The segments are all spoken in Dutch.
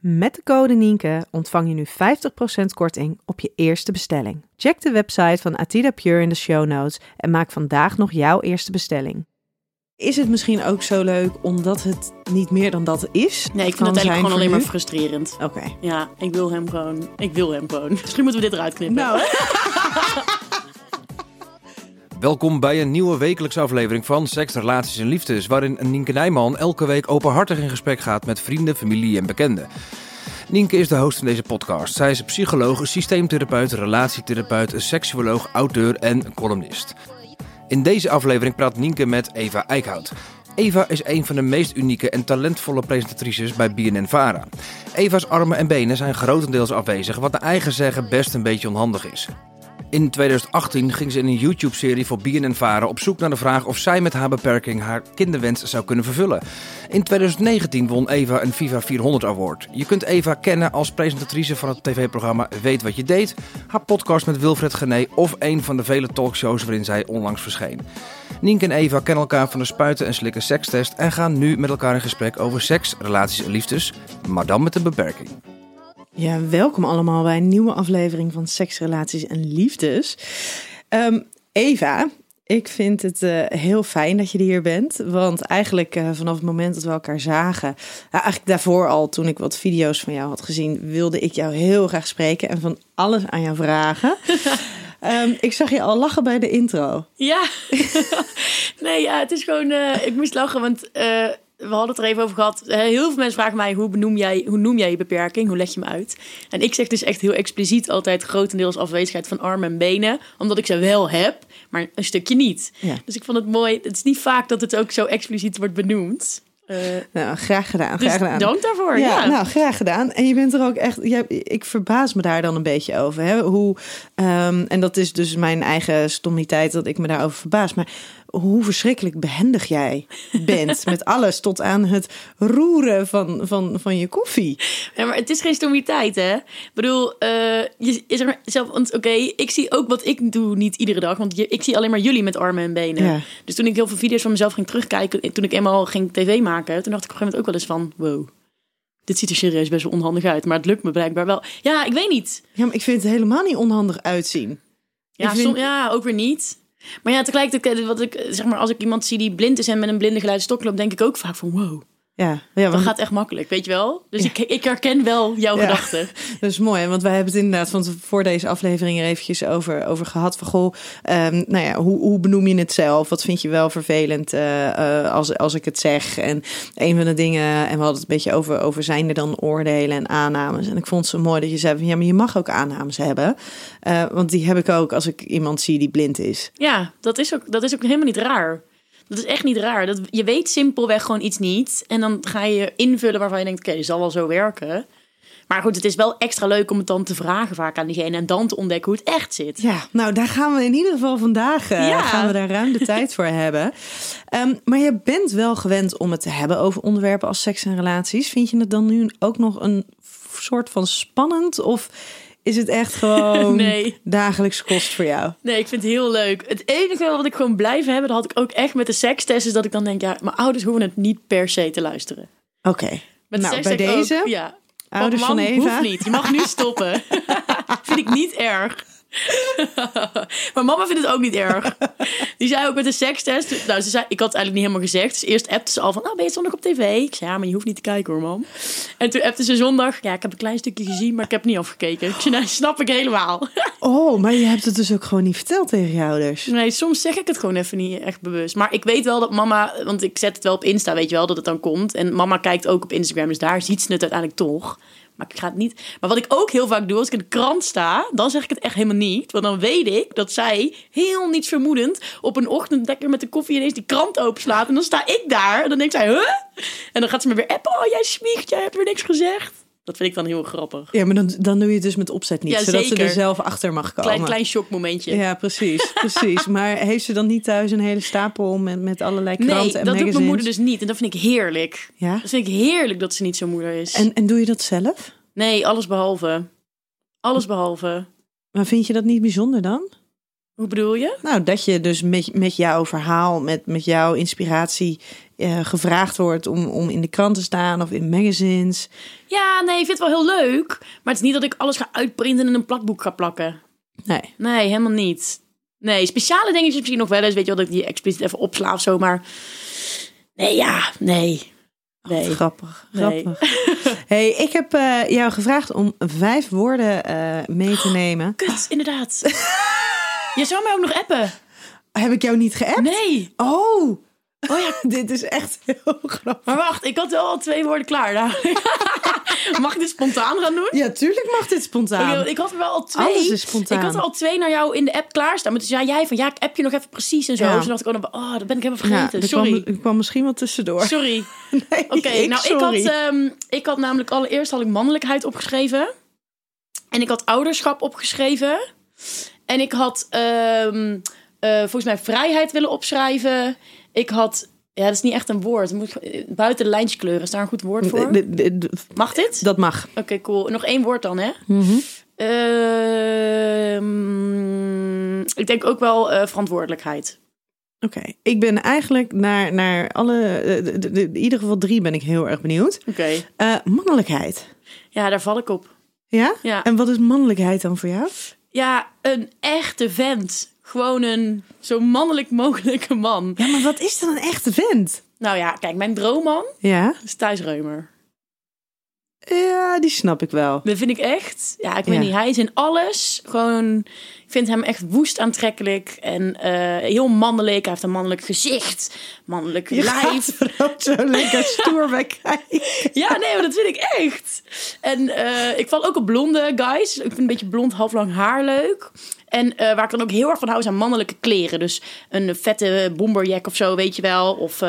Met de code Nienke ontvang je nu 50% korting op je eerste bestelling. Check de website van Atida Pure in de show notes en maak vandaag nog jouw eerste bestelling. Is het misschien ook zo leuk omdat het niet meer dan dat is? Nee, ik vind het eigenlijk gewoon alleen maar frustrerend. Oké. Ja, ik wil hem gewoon. Ik wil hem gewoon. Misschien moeten we dit eruit knippen. Nou, Welkom bij een nieuwe wekelijkse aflevering van Seks, Relaties en Liefdes, waarin Nienke Nijman elke week openhartig in gesprek gaat met vrienden, familie en bekenden. Nienke is de host van deze podcast. Zij is psycholoog, systeemtherapeut, relatietherapeut, seksuoloog, auteur en columnist. In deze aflevering praat Nienke met Eva Eickhout. Eva is een van de meest unieke en talentvolle presentatrices bij BNN-Vara. Eva's armen en benen zijn grotendeels afwezig, wat naar eigen zeggen best een beetje onhandig is. In 2018 ging ze in een YouTube-serie voor BNN-Vara op zoek naar de vraag of zij met haar beperking haar kinderwens zou kunnen vervullen. In 2019 won Eva een Viva 400 Award. Je kunt Eva kennen als presentatrice van het tv-programma Weet Wat Je Deed, haar podcast met Wilfred Gené of een van de vele talkshows waarin zij onlangs verscheen. Nienke en Eva kennen elkaar van de spuiten en slikken sekstest en gaan nu met elkaar in gesprek over seks, relaties en liefdes, maar dan met een beperking. Ja, welkom allemaal bij een nieuwe aflevering van Seks, Relaties en Liefdes. Ehm, Eva, ik vind het eh, heel fijn dat je hier bent. Want eigenlijk eh, vanaf het moment dat we elkaar zagen, eigenlijk daarvoor al, toen ik wat video's van jou had gezien, wilde ik jou heel graag spreken en van alles aan jou vragen. Ehm, ik zag je al lachen bij de intro. Ja. nee, ja, het is gewoon. eh, ik moest lachen, want we hadden het er even over gehad. Eh, heel veel mensen vragen mij: hoe, benoem jij, hoe noem jij je beperking? Hoe leg je hem uit? En ik zeg dus echt heel expliciet altijd grotendeels afwezigheid van armen en benen, omdat ik ze wel heb, maar een stukje niet. Ja. Dus ik vond het mooi. Het is niet vaak dat het ook zo expliciet wordt benoemd. Eh, Nou, graag gedaan, dus graag gedaan. dank daarvoor. Ja, Ja, nou, graag gedaan. En je bent er ook echt, ik verbaas me daar dan een beetje over. Hè? Hoe, ehm, en dat is dus mijn eigen stommiteit dat ik me daarover verbaas. Maar hoe verschrikkelijk behendig jij bent met alles tot aan het roeren van, van, van je koffie. Ja, maar het is geen stomiteit, hè? Ik bedoel, eh, je is er zelf, want oké, ik zie ook wat ik doe niet iedere dag, want je, ik zie alleen maar jullie met armen en benen. Ja. Dus toen ik heel veel video's van mezelf ging terugkijken, en toen ik eenmaal ging tv maken, toen dacht ik op een gegeven moment ook wel eens van, wow, dit ziet er serieus best wel onhandig uit, maar het lukt me blijkbaar wel. Ja, ik weet niet. Ja, maar ik vind het helemaal niet onhandig uitzien. Ja, Ik vind- som- ja ook weer niet. Maar ja, tegelijkertijd, wat ik, zeg maar, als ik iemand zie die blind is en met een blinde geluidsstok loopt, denk ik ook vaak van, wow, Ja, ja dat gaat echt makkelijk, weet je wel? Dus ik, ik herken wel jouw Ja. gedachten. Dat is mooi, want wij hebben het inderdaad van voor deze aflevering er eventjes over, over gehad. Van goh, ehm, nou ja, hoe, hoe benoem je het zelf? Wat vind je wel vervelend eh, eh, als, als ik het zeg? En een van de dingen, en we hadden het een beetje over, over zijn er dan oordelen en aannames. En ik vond het zo mooi dat je zei van ja, maar je mag ook aannames hebben. Eh, want die heb ik ook als ik iemand zie die blind is. Ja, dat is ook, dat is ook helemaal niet raar. Dat is echt niet raar. Dat, je weet simpelweg gewoon iets niet. En dan ga je invullen waarvan je denkt, oké, dit zal wel zo werken. Maar goed, het is wel extra leuk om het dan te vragen vaak aan diegene. En dan te ontdekken hoe het echt zit. Ja, nou daar gaan we in ieder geval vandaag eh, Ja. gaan we daar ruim de tijd voor hebben. Ehm, maar je bent wel gewend om het te hebben over onderwerpen als seks en relaties. Vind je het dan nu ook nog een soort van spannend? Of is het echt gewoon Nee. dagelijks kost voor jou? Nee, ik vind het heel leuk. Het enige wat ik gewoon blijf hebben, dat had ik ook echt met de sekstest, is dat ik dan denk, ja, mijn ouders hoeven het niet per se te luisteren. Oké, Met nou bij ik ook, deze, ja. ouders van Eva. hoeft niet. Je mag nu stoppen. vind ik niet erg. maar mama vindt het ook niet erg. Die zei ook met de sekstest. Nou, ze zei, ik had het eigenlijk niet helemaal gezegd. Dus eerst appte ze al van, nou ben je zondag op tv? Ik zei, ja, maar je hoeft niet te kijken hoor, mam. En toen appte ze zondag. Ja, ik heb een klein stukje gezien, maar ik heb niet afgekeken. Ik zei, nou, snap ik helemaal. Oh, maar je hebt het dus ook gewoon niet verteld tegen je ouders. Nee, soms zeg ik het gewoon even niet echt bewust. Maar ik weet wel dat mama, want ik zet het wel op Insta, weet je wel, dat het dan komt. En mama kijkt ook op Instagram, dus daar ziet ze het uiteindelijk toch. Maar ik ga het niet. Maar wat ik ook heel vaak doe als ik in de krant sta, dan zeg ik het echt helemaal niet. Want dan weet ik dat zij heel niets vermoedend op een ochtend lekker met de koffie ineens die krant openslaat. En dan sta ik daar en dan denkt zij, huh? En dan gaat ze me weer appen. Oh, jij smiegt, jij hebt weer niks gezegd. Dat vind ik dan heel grappig. Ja, maar dan, dan doe je het dus met opzet niet. Ja, zodat ze er zelf achter mag komen. Klein, klein shockmomentje. Ja, precies. precies. Maar heeft ze dan niet thuis een hele stapel met, met allerlei kranten Nee, en dat magazines? doet mijn moeder dus niet. En dat vind ik heerlijk. Ja? Dat vind ik heerlijk dat ze niet zo'n moeder is. En, en doe je dat zelf? Nee, alles behalve. Alles behalve. Maar vind je dat niet bijzonder dan? Hoe bedoel je? Nou, dat je dus met, met jouw verhaal, met, met jouw inspiratie eh, gevraagd wordt om, om in de krant te staan of in magazines. Ja, nee, ik vind het wel heel leuk. Maar het is niet dat ik alles ga uitprinten en in een plakboek ga plakken. Nee. Nee, helemaal niet. Nee, speciale dingetjes misschien nog wel eens. Weet je wel, dat ik die expliciet even opsla of zo. Maar nee, ja, nee. Nee. Wat grappig. Nee. grappig. hey, ik heb eh, jou gevraagd om vijf woorden eh, mee te nemen. Kut, inderdaad. Je zou mij ook nog appen. Heb ik jou niet geappt? Nee. Oh. Oh ja, dit is echt heel grappig. Maar wacht, ik had wel al twee woorden klaar. Nou. Mag ik dit spontaan gaan doen? Ja, tuurlijk mag dit spontaan. Ik, ik had er wel al twee. Alles is spontaan. Ik had er al twee naar jou in de app klaarstaan. Maar toen zei jij van ja, ik app je nog even precies en zo. Ja. Dus toen dacht ik, oh, oh dat ben ik helemaal vergeten. er Sorry. Kwam, er kwam misschien wat tussendoor. Sorry. Nee, Oké, nou ik had, ehm, ik had namelijk allereerst had ik mannelijkheid opgeschreven. En ik had ouderschap opgeschreven. En ik had ehm, eh, volgens mij vrijheid willen opschrijven. Ik had, ja dat is niet echt een woord. Moet, buiten de lijntjes kleuren, is daar een goed woord voor? Mag dit? Dat mag. Oké, cool. Nog één woord dan, hè? Mhm. Ehm, ik denk ook wel eh, verantwoordelijkheid. Oké, ik ben eigenlijk naar, naar alle, eh, de- de- de- in ieder geval drie ben ik heel erg benieuwd. Oké. Mannelijkheid. Ja, daar val ik op. Ja? Ja. En wat is mannelijkheid dan voor jou? Ja, een echte vent. Gewoon een zo mannelijk mogelijke man. Ja, maar wat is dan een echte vent? Nou ja, kijk, mijn droomman Ja? is Thijs Reumer. Ja, die snap ik wel. Dat vind ik echt. Ja, ik weet Ja. niet. Hij is in alles gewoon. Ik vind hem echt woest aantrekkelijk en eh, heel mannelijk. Hij heeft een mannelijk gezicht, mannelijk Je lijf. zo lekker stoer bij kijken. Ja, nee, maar dat vind ik echt. En eh, ik val ook op blonde guys. Ik vind een beetje blond, halflang haar leuk. En eh, waar ik dan ook heel erg van hou, zijn mannelijke kleren. Dus een vette bomberjack of zo, weet je wel. Of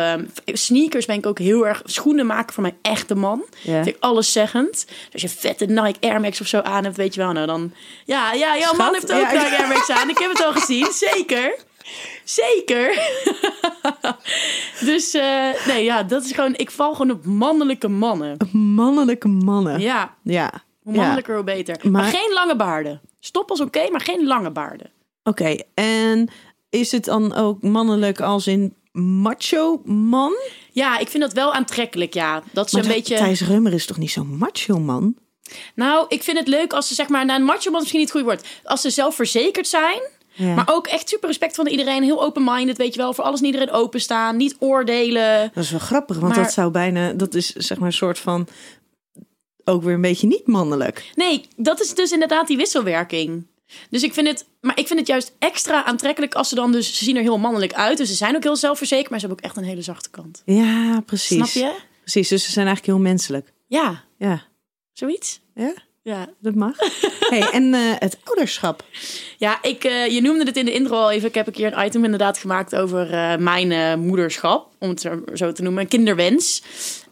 sneakers ben ik ook heel erg... Schoenen maken voor mijn echte man. Ja. Vind ik alleszeggend. Dus als je vette Nike Air Max of zo aan hebt, weet je wel. Nou dan... Ja, ja jouw man heeft ook ja, ik- Nike Aan. Ik heb het al gezien, zeker. Zeker. dus eh, nee, ja, dat is gewoon... Ik val gewoon op mannelijke mannen. Mannelijke mannen. Ja, Ja. hoe Ja. mannelijker, hoe beter. Maar, Maar- geen lange baarden. Stop als oké, maar geen lange baarden. Oké, en is het dan ook mannelijk als in macho man? Ja, ik vind dat wel aantrekkelijk, ja. Dat ze Maar een beetje... Thijs Reumer is toch niet zo'n macho man? Nou, ik vind het leuk als ze zeg maar... Nou, een macho man is misschien niet het goede woord. Als ze zelfverzekerd zijn... Ja. Maar ook echt super respect van iedereen. Heel open-minded, weet je wel. Voor alles en iedereen openstaan. Niet oordelen. Dat is wel grappig, want Maar- dat zou bijna, dat is zeg maar een soort van ook weer een beetje niet mannelijk. Nee, dat is dus inderdaad die wisselwerking. Dus ik vind het, maar ik vind het juist extra aantrekkelijk als ze dan dus, ze zien er heel mannelijk uit. Dus ze zijn ook heel zelfverzekerd, maar ze hebben ook echt een hele zachte kant. Ja, precies. Snap je? Precies, dus ze zijn eigenlijk heel menselijk. Ja, Ja, zoiets. ja Ja, dat mag. hey, en eh, het ouderschap. ja ik, eh, je noemde het in de intro al even. Ik heb een keer een item inderdaad gemaakt over eh, mijn moederschap. Om het zo- te noemen. Kinderwens.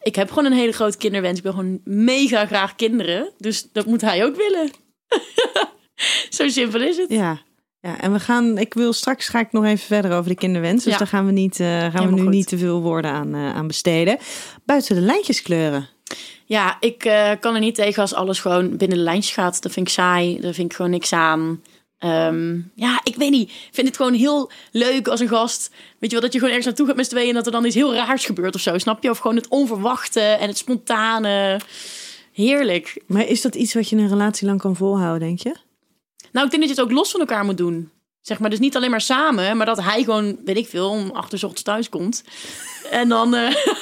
Ik heb gewoon een hele grote kinderwens. Ik wil gewoon mega graag kinderen. Dus dat moet hij ook willen. zo simpel is het. Ja. Ja, en we gaan, ik wil straks ga ik nog even verder over de kinderwens. Dus Ja. daar gaan we, niet, gaan we nu goed. niet te veel woorden aan, aan besteden. Buiten de lijntjes kleuren. Ja, ik eh, kan er niet tegen als alles gewoon binnen de lijntjes gaat. Dat vind ik saai. Daar vind ik gewoon niks aan. Ehm, ja, ik weet niet. Ik vind het gewoon heel leuk als een gast. Weet je wel, dat je gewoon ergens naartoe gaat met z'n tweeën... en dat er dan iets heel raars gebeurt of zo. Snap je? Of gewoon het onverwachte en het spontane. Heerlijk. Maar is dat iets wat je in een relatie lang kan volhouden, denk je? Nou, ik denk dat je het ook los van elkaar moet doen. Zeg maar, dus niet alleen maar samen... maar dat hij gewoon, weet ik veel, om acht uur ochtends thuis komt. En dan... eh,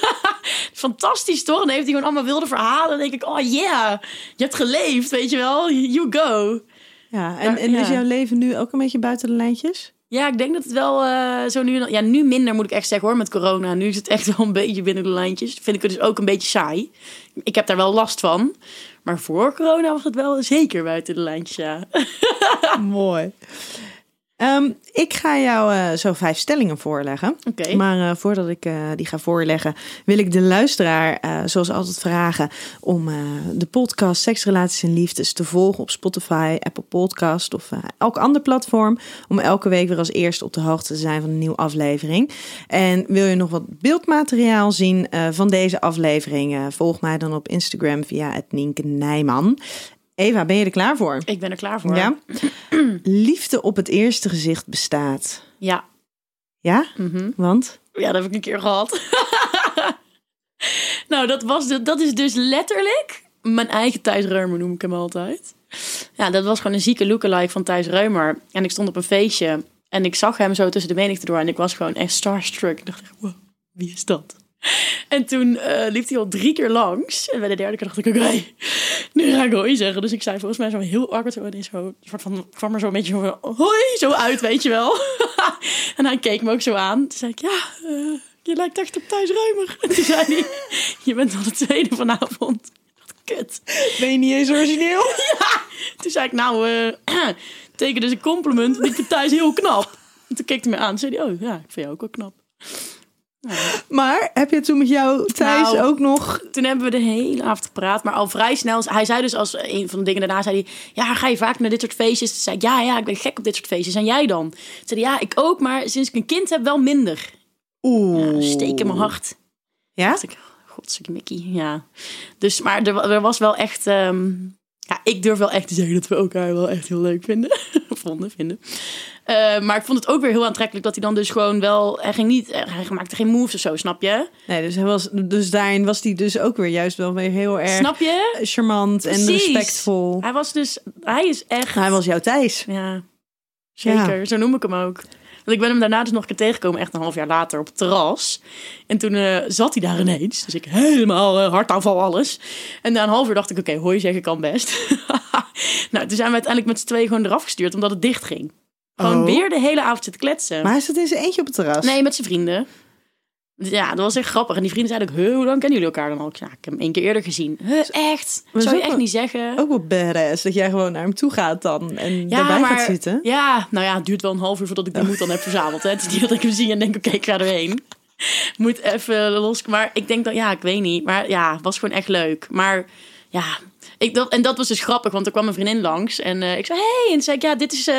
fantastisch toch? En dan heeft hij gewoon allemaal wilde verhalen. Dan denk ik, oh yeah, je hebt geleefd, weet je wel. You go. Ja, en, en is jouw leven nu ook een beetje buiten de lijntjes? Ja, ik denk dat het wel eh, zo nu... Ja, nu minder moet ik echt zeggen hoor, met corona. Nu is het echt wel een beetje binnen de lijntjes. Vind ik het dus ook een beetje saai. Ik heb daar wel last van. Maar voor corona was het wel zeker buiten de lijntjes, ja. Mooi. Ehm, ik ga jou eh, zo vijf stellingen voorleggen. Maar eh, voordat ik eh, die ga voorleggen, wil ik de luisteraar, zoals altijd, vragen om de podcast Seks, Relaties en Liefdes te volgen op Spotify, Apple Podcast of elk ander platform. Om elke week weer als eerste op de hoogte te zijn van een nieuwe aflevering. En wil je nog wat beeldmateriaal zien van deze aflevering? volg mij dan op Instagram via het Nienke Nijman. Eva, ben je er klaar voor? Ik ben er klaar voor. Ja. Liefde op het eerste gezicht bestaat. Ja. Ja? Mhm. Want? Ja, dat heb ik een keer gehad. nou, dat, was de, dat is dus letterlijk mijn eigen Thijs Reumer, noem ik hem altijd. Ja, dat was gewoon een zieke lookalike van Thijs Reumer. En ik stond op een feestje en ik zag hem zo tussen de menigte door. En ik was gewoon echt starstruck. Ik dacht wow, wie is dat? En toen eh, liep hij al drie keer langs. En bij de derde keer dacht ik, oké, nu ga ik hoi zeggen. Dus ik zei volgens mij zo heel awkward zo. En zo, soort van, kwam er zo een beetje zo, van, hoi, zo uit, weet je wel. en hij keek me ook zo aan. Toen zei ik, ja, eh, je lijkt echt op Thijs Reumer. En toen zei hij, je bent al de tweede vanavond. Ik dacht, kut. Ben je niet eens origineel? Toen zei ik, nou, eh teken dus een compliment. want Ik Thijs heel knap. En toen keek hij me aan en zei hij, oh ja, ik vind jou ook wel knap. Maar heb je toen met jou Thijs Nou, ook nog... Toen hebben we de hele avond gepraat, maar al vrij snel. Hij zei dus als een van de dingen daarna, zei hij, ja, ga je vaak naar dit soort feestjes? Toen zei ik, ja, ja, ik ben gek op dit soort feestjes. En jij dan? Toen zei hij, ja, ik ook, maar sinds ik een kind heb wel minder. Oeh. Ja, steek in mijn hart. Ja? dacht ik, Mickey, ja. Dus, maar er, er was wel echt... ehm, ja, ik durf wel echt te zeggen dat we elkaar wel echt heel leuk vinden. Vonden, vinden. Eh, maar ik vond het ook weer heel aantrekkelijk dat hij dan dus gewoon wel... Hij ging niet... Hij maakte geen moves of zo, snap je? Nee, dus, hij was, dus daarin was hij dus ook weer juist wel weer heel erg Snap je? charmant en respectvol. Hij was dus... Hij is echt... Hij was jouw Thijs. Ja, zeker. Zo noem ik hem ook. Want ik ben hem daarna dus nog een keer tegengekomen, echt een half jaar later, op het terras. En toen eh, zat hij daar ineens. Dus ik helemaal eh, hartaanval alles. En na een half uur dacht ik, oké, hoi zeggen kan best. nou, toen zijn we uiteindelijk met z'n tweeën gewoon eraf gestuurd, omdat het dicht ging. Gewoon Oh. weer de hele avond zitten kletsen. Maar hij zat in zijn eentje op het terras. Nee, met zijn vrienden. Ja, dat was echt grappig. En die vrienden zeiden ook, "Huh, hoe lang kennen jullie elkaar dan al? Ja, ik heb hem één keer eerder gezien. Huh, echt? Maar Zou zo- je echt niet zeggen? Ook wel badass dat jij gewoon naar hem toe gaat dan en Ja, daarbij maar, gaat zitten. Ja, nou ja, het duurt wel een half uur voordat ik die moed dan heb verzameld. Hè. Het is niet dat ik hem zie en denk, oké, ik ga erheen. Moet even los. Maar ik denk dat, ja, ik weet niet. Maar ja, het was gewoon echt leuk. Maar ja, ik, dat, en dat was dus grappig, want er kwam een vriendin langs. En eh, ik zei, hey, en zei ik, ja, dit is eh,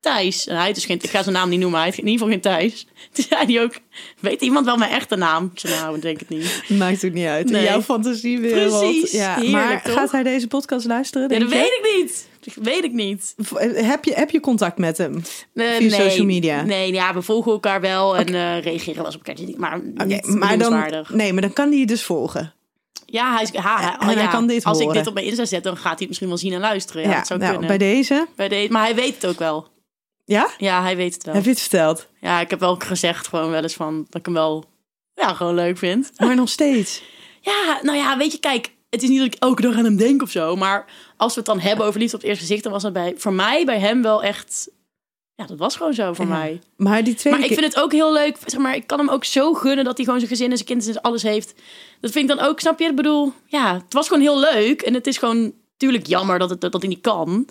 Thijs. En hij dus geen, ik ga zijn naam niet noemen, hij heeft in ieder geval geen Thijs. Toen zei hij ook, weet iemand wel mijn echte naam? Ik zei, nou, ik denk het niet. Maakt ook niet uit. In Nee. jouw fantasiewereld. Precies. Ja, Heerlijk, maar toch? gaat hij deze podcast luisteren? Ja, dat je? weet ik niet. Dat weet ik niet. Heb je, heb je contact met hem? Eh, Via social media? Nee, ja, we volgen elkaar wel en eh, reageren wel eens op elkaar. Maar Oké, niet maar dan, nee, maar dan kan hij je dus volgen. Ja, hij, is, ha, ha- ja, kan dit als ik dit op mijn Insta zet, dan gaat hij het misschien wel zien en luisteren. Ja, dat zou nou, kunnen. bij deze. Bij deze- maar hij weet het ook wel. Ja? Ja, hij weet het wel. Heb je het verteld? Ja, ik heb wel gezegd gewoon wel eens van dat ik hem wel ja, gewoon leuk vind. Maar nog steeds. Ja, nou ja, weet je, kijk, het is niet dat ik elke dag aan hem denk of zo. Maar als we het dan hebben over liefde op het eerste gezicht, dan was het bij, voor mij bij hem wel echt... Ja, dat was gewoon zo voor Ja. mij. Maar die tweede Maar ik vind het ook heel leuk. Zeg maar, ik kan hem ook zo gunnen dat hij gewoon zijn gezin en zijn kinderen en alles heeft. Dat vind ik dan ook, snap je? Ik bedoel, ja, het was gewoon heel leuk. En het is gewoon natuurlijk jammer dat, het, dat hij niet kan.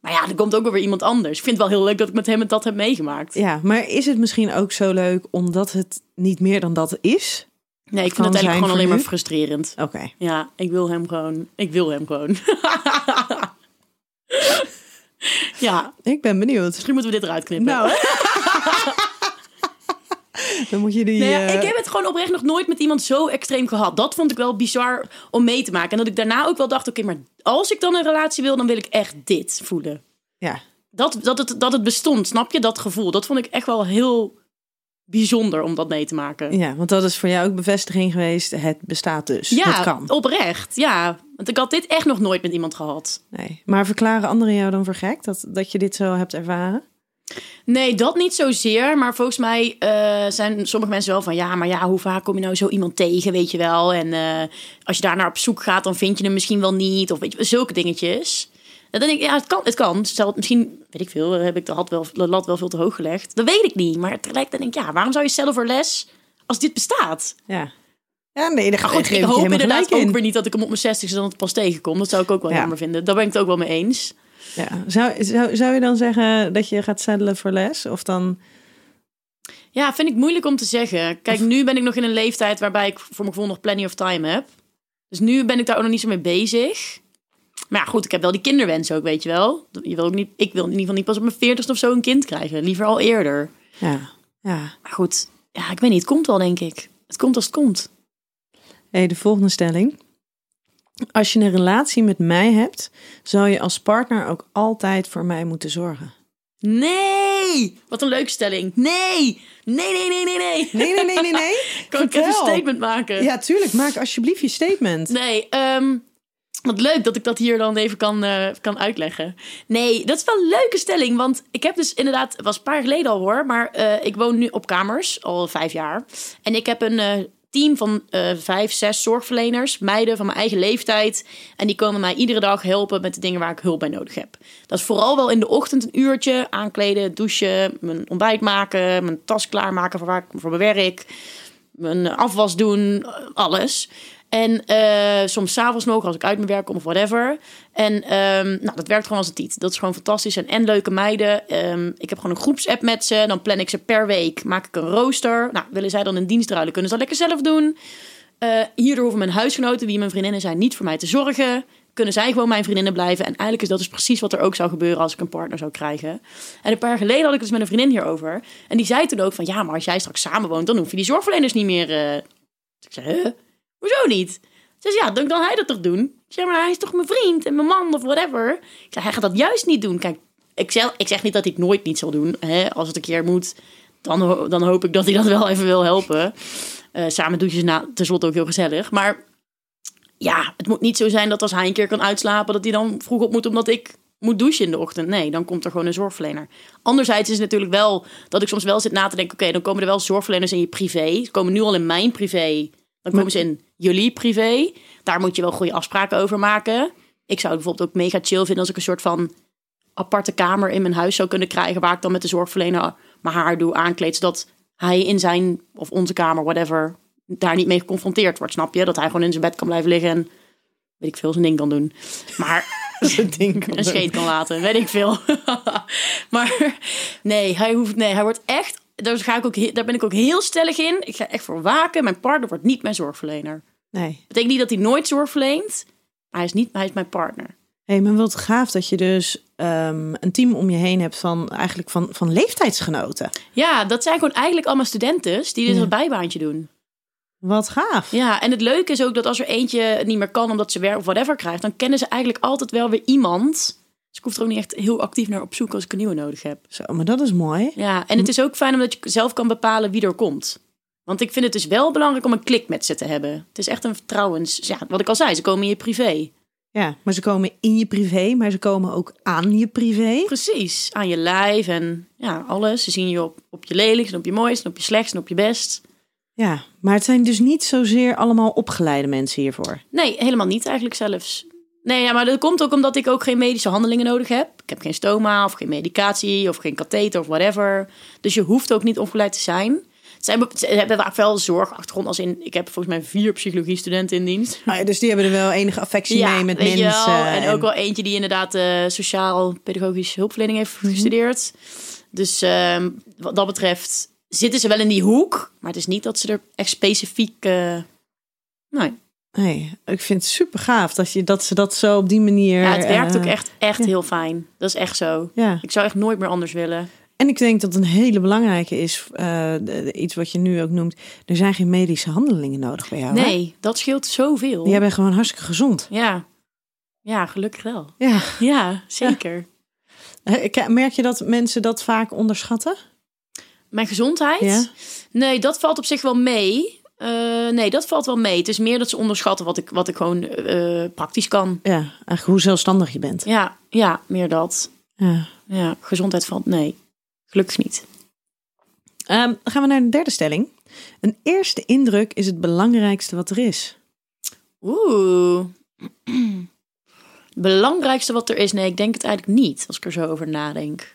Maar ja, er komt ook weer iemand anders. Ik vind het wel heel leuk dat ik met hem dat heb meegemaakt. Ja, maar is het misschien ook zo leuk omdat het niet meer dan dat is? Nee, ik vind het eigenlijk gewoon alleen maar frustrerend. Oké. Ja, ik wil hem gewoon. Ik wil hem gewoon. ja, Ik ben benieuwd. misschien moeten we dit eruit knippen. Nou, dan moet je die... Nee, ja, eh, ik heb het gewoon oprecht nog nooit met iemand zo extreem gehad. Dat vond ik wel bizar om mee te maken. En dat ik daarna ook wel dacht, oké, maar als ik dan een relatie wil, dan wil ik echt dit voelen. Ja. Dat, dat, het, dat het bestond, snap je? Dat gevoel. Dat vond ik echt wel heel bijzonder om dat mee te maken. ja, want dat is voor jou ook bevestiging geweest. Het bestaat dus. Ja, het kan. oprecht. Ja, want ik had dit echt nog nooit met iemand gehad. Nee. Maar verklaren anderen jou dan voor gek? Dat, dat je dit zo hebt ervaren? Nee, dat niet zozeer. Maar volgens mij eh, zijn sommige mensen wel van... ja, maar ja, hoe vaak kom je nou zo iemand tegen, weet je wel? En eh, als je daar naar op zoek gaat, dan vind je hem misschien wel niet. Of weet je, zulke dingetjes. Dan denk ik, ja, het kan. Het kan. Stel, misschien, weet ik veel, heb ik de, had wel, de lat wel veel te hoog gelegd. Dat weet ik niet. Maar tegelijkertijd denk ik, ja, waarom zou je stellen voor les als dit bestaat? Ja. Ja, nee, geef goed, ik ik hoop inderdaad ook in. weer niet dat ik hem op mijn 60 dan het pas tegenkom. Dat zou ik ook wel Ja. jammer vinden. Daar ben ik het ook wel mee eens. Ja. Zou, zou, zou je dan zeggen dat je gaat saddelen voor les? Of dan... Ja, vind ik moeilijk om te zeggen. Kijk, nu ben ik nog in een leeftijd waarbij ik voor mijn gevoel nog plenty of time heb. Dus nu ben ik daar ook nog niet zo mee bezig. Maar ja, goed, ik heb wel die kinderwens ook, weet je wel. Je wil ook niet, ik wil in ieder geval niet pas op mijn 40 of zo een kind krijgen. Liever al eerder. Ja. ja. Maar goed, ja, ik weet niet. Het komt wel, denk ik. Het komt als het komt. Hey, de volgende stelling. Als je een relatie met mij hebt, zou je als partner ook altijd voor mij moeten zorgen. Nee! Wat een leuke stelling. Nee! Nee, nee, nee, nee, nee. Nee, nee, nee, nee, nee. Kan ik even een statement maken? Ja, tuurlijk. Maak alsjeblieft je statement. Nee, ehm, wat leuk dat ik dat hier dan even kan, eh, kan uitleggen. Nee, dat is wel een leuke stelling. Want ik heb dus inderdaad, het was een paar jaar geleden al hoor, maar eh, ik woon nu op kamers, al vijf jaar. En ik heb een eh, team van eh, vijf, zes zorgverleners, meiden van mijn eigen leeftijd. En die komen mij iedere dag helpen met de dingen waar ik hulp bij nodig heb. Dat is vooral wel in de ochtend een uurtje aankleden, douchen, mijn ontbijt maken, mijn tas klaarmaken voor, waar ik, voor mijn werk mijn afwas doen, alles. En eh, soms s'avonds nog als ik uit mijn werk kom of whatever. En ehm, nou, dat werkt gewoon als het niet. Dat is gewoon fantastisch. En, en leuke meiden. Ehm, ik heb gewoon een groepsapp met ze. Dan plan ik ze per week. Maak ik een rooster. Nou, willen zij dan een dienst ruilen, kunnen ze dat lekker zelf doen. Eh, hierdoor hoeven mijn huisgenoten, wie mijn vriendinnen zijn, niet voor mij te zorgen. Kunnen zij gewoon mijn vriendinnen blijven. En eigenlijk is dat dus precies wat er ook zou gebeuren als ik een partner zou krijgen. En een paar jaar geleden had ik het dus met een vriendin hierover. En die zei toen ook van, ja, maar als jij straks samenwoont, dan hoef je die zorgverleners niet meer... eh. Dus ik zei, huh? Hoezo niet? Ze zei, ja, dan kan hij dat toch doen? Ik zei, maar hij is toch mijn vriend en mijn man of whatever? Ik zei, hij gaat dat juist niet doen. Kijk, ik zeg, ik zeg niet dat hij het nooit niet zal doen. Hè? Als het een keer moet, dan, dan hoop ik dat hij dat wel even wil helpen. Eh, samen douchen is na, tenslotte ook heel gezellig. Maar ja, het moet niet zo zijn dat als hij een keer kan uitslapen... dat hij dan vroeg op moet omdat ik moet douchen in de ochtend. Nee, dan komt er gewoon een zorgverlener. Anderzijds is het natuurlijk wel dat ik soms wel zit na te denken... oké, dan komen er wel zorgverleners in je privé. Ze komen nu al in mijn privé. Dan komen ze in jullie privé. Daar moet je wel goede afspraken over maken. Ik zou het bijvoorbeeld ook mega chill vinden... als ik een soort van aparte kamer in mijn huis zou kunnen krijgen... waar ik dan met de zorgverlener mijn haar doe, aankleed... zodat hij in zijn of onze kamer, whatever... daar niet mee geconfronteerd wordt, snap je? Dat hij gewoon in zijn bed kan blijven liggen en... weet ik veel, zijn ding kan doen. Maar een scheet kan laten, weet ik veel. maar nee, hij hoeft, nee, hij wordt echt, daar, ga ik ook, daar ben ik ook heel stellig in. Ik ga echt voor waken. Mijn partner wordt niet mijn zorgverlener. Nee. betekent niet dat hij nooit zorg verleent, maar hij is, niet, hij is mijn partner. hey, maar wat gaaf dat je dus ehm, een team om je heen hebt van eigenlijk van, van leeftijdsgenoten. Ja, dat zijn gewoon eigenlijk allemaal studenten die dit Ja. als bijbaantje doen. Wat gaaf. Ja, en het leuke is ook dat als er eentje het niet meer kan omdat ze werk of whatever krijgt, dan kennen ze eigenlijk altijd wel weer iemand. Dus ik hoef er ook niet echt heel actief naar op zoek als ik een nieuwe nodig heb. Zo, maar dat is mooi. Ja, en het is ook fijn omdat je zelf kan bepalen wie er komt. Want ik vind het dus wel belangrijk om een klik met ze te hebben. Het is echt een vertrouwens... Ja, wat ik al zei, ze komen in je privé. Ja, maar ze komen in je privé, maar ze komen ook aan je privé. Precies, aan je lijf en ja, alles. Ze zien je op, op je lelijkst en op je mooist en op je slechtst en op je best. Ja, maar het zijn dus niet zozeer allemaal opgeleide mensen hiervoor. Nee, helemaal niet eigenlijk zelfs. Nee, ja, maar dat komt ook omdat ik ook geen medische handelingen nodig heb. Ik heb geen stoma of geen medicatie of geen katheter of whatever. Dus je hoeft ook niet opgeleid te zijn. Ze hebben vaak wel zorgachtergrond als in... Ik heb volgens mij vier psychologie-studenten in dienst. Ah, ja, dus die hebben er wel enige affectie mee met mensen. En ook wel eentje die inderdaad eh, sociaal-pedagogische hulpverlening heeft Mhm. gestudeerd. Dus ehm, wat dat betreft zitten ze wel in die hoek. Maar het is niet dat ze er echt specifiek... eh, nee. Nee, ik vind het super gaaf dat, je, dat ze dat zo op die manier... Ja, het werkt eh, ook echt, echt ja. heel fijn. Dat is echt zo. Ja, Ik zou echt nooit meer anders willen. en ik denk dat een hele belangrijke is, eh, iets wat je nu ook noemt. Er zijn geen medische handelingen nodig bij jou. hè? Nee, dat scheelt zoveel. Jij bent gewoon hartstikke gezond. Ja. Ja, gelukkig wel. Ja. Ja, zeker. Eh, Merk je dat mensen dat vaak onderschatten? Mijn gezondheid? Ja. Nee, dat valt op zich wel mee. Eh, nee, dat valt wel mee. Het is meer dat ze onderschatten wat ik, wat ik gewoon eh, praktisch kan. Ja, eigenlijk hoe zelfstandig je bent. Ja, ja, meer dat. Ja. Ja, gezondheid valt nee. Gelukkig niet. Ehm, dan gaan we naar de derde stelling. Een eerste indruk is het belangrijkste wat er is. Oeh. belangrijkste wat er is? Nee, ik denk het eigenlijk niet, als ik er zo over nadenk.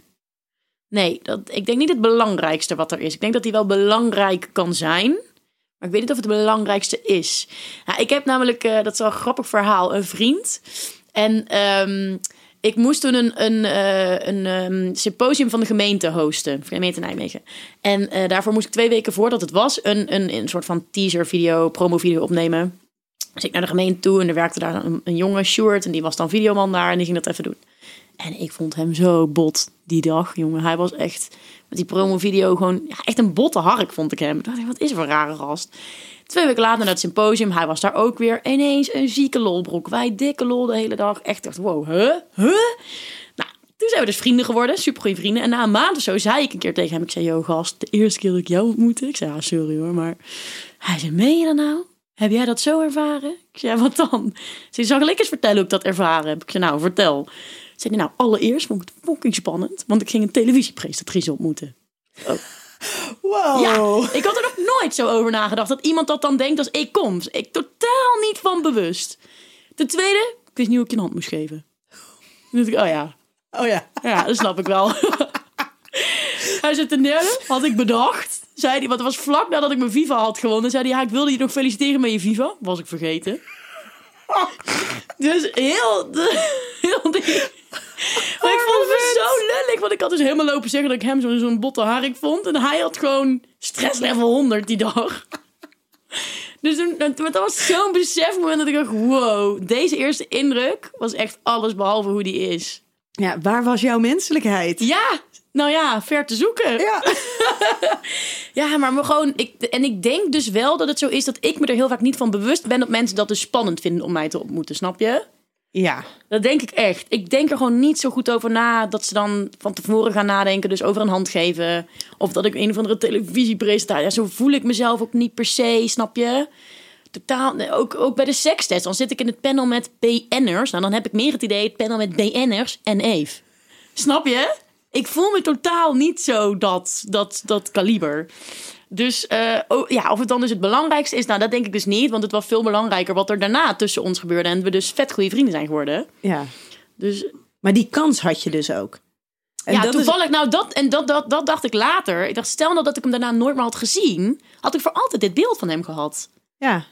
Nee, dat, ik denk niet het belangrijkste wat er is. Ik denk dat die wel belangrijk kan zijn. Ik weet niet of het het belangrijkste is. Ja, ik heb namelijk, eh, dat is wel een grappig verhaal, een vriend. En ehm, ik moest toen een, een, eh, een ehm, symposium van de gemeente hosten. Van de gemeente Nijmegen. En eh, daarvoor moest ik twee weken voordat het was... een, een, een soort van teaser video, promo video opnemen. Dus ik naar de gemeente toe en er werkte daar een, een jonge en die was dan videoman daar en die ging dat even doen. En ik vond hem zo bot die dag, jongen. Hij was echt met die promo-video gewoon ja, echt een botte hark, vond ik hem. Ik dacht, wat is voor een rare gast? Twee weken later naar het symposium, hij was daar ook weer. Ineens een zieke lolbroek. Wij dikke lol de hele dag. Echt dacht, wow, huh? Huh? Nou, toen zijn we dus vrienden geworden, supergoeie vrienden. En na een maand of zo zei ik een keer tegen hem, ik zei, yo gast, de eerste keer dat ik jou ontmoette. Ik zei, ja, sorry hoor, maar... Hij zei, meen je dat nou? Heb jij dat zo ervaren? Ik zei, wat dan? Ze zal ik eens vertellen hoe ik dat ervaren heb. Ik zei, nou, vertel. Zei nou, allereerst vond ik het fucking spannend, want ik ging een televisiepresentatrice ontmoeten. Wow. Ja, ik had er nog nooit zo over nagedacht dat iemand dat dan denkt als ik kom. Ik totaal niet van bewust. Ten tweede, ik wist niet hoe ik je een hand moest geven. Toen dacht ik, oh ja, Oh ja. ja, dat snap ik wel. hij zit ten derde, had ik bedacht. Zei hij, want het was vlak nadat ik mijn Viva had gewonnen. Zei hij, ja, ik wilde je nog feliciteren met je Viva. Was ik vergeten. Dus heel, heel die... Vond het zo lullig, want ik had dus helemaal lopen zeggen dat ik hem zo'n zo'n botte harik vond. En hij had gewoon stress level 100 die dag. Dus toen, dat was zo'n besefmoment dat ik dacht, wow, deze eerste indruk was echt alles behalve hoe die is. Ja, waar was jouw menselijkheid? Ja, nou ja, ver te zoeken. Ja. Ja, maar gewoon. Ik, en ik denk dus wel dat het zo is dat ik me er heel vaak niet van bewust ben dat mensen dat dus spannend vinden om mij te ontmoeten, snap je? Ja. Dat denk ik echt. Ik denk er gewoon niet zo goed over na dat ze dan van tevoren gaan nadenken, dus over een hand geven. Of dat ik een of andere televisiepresentatie. Ja, zo voel ik mezelf ook niet per se, snap je? Totaal. Ook, ook bij de sekstest. Dan zit ik in het panel met BN'ers. Nou, dan heb ik meer het idee, het panel met BN'ers en Eve. Snap je? Ik voel me totaal niet zo dat, dat, dat kaliber. Dus eh, oh, ja, of het dan dus het belangrijkste is, nou dat denk ik dus niet. Want het was veel belangrijker wat er daarna tussen ons gebeurde. En we dus vet goede vrienden zijn geworden. ja. Dus Maar die kans had je dus ook. En ja, dat is- toevallig, nou dat, en dat, dat, dat dacht ik later. Ik dacht, stel nou dat ik hem daarna nooit meer had gezien. Had ik voor altijd dit beeld van hem gehad. Ja.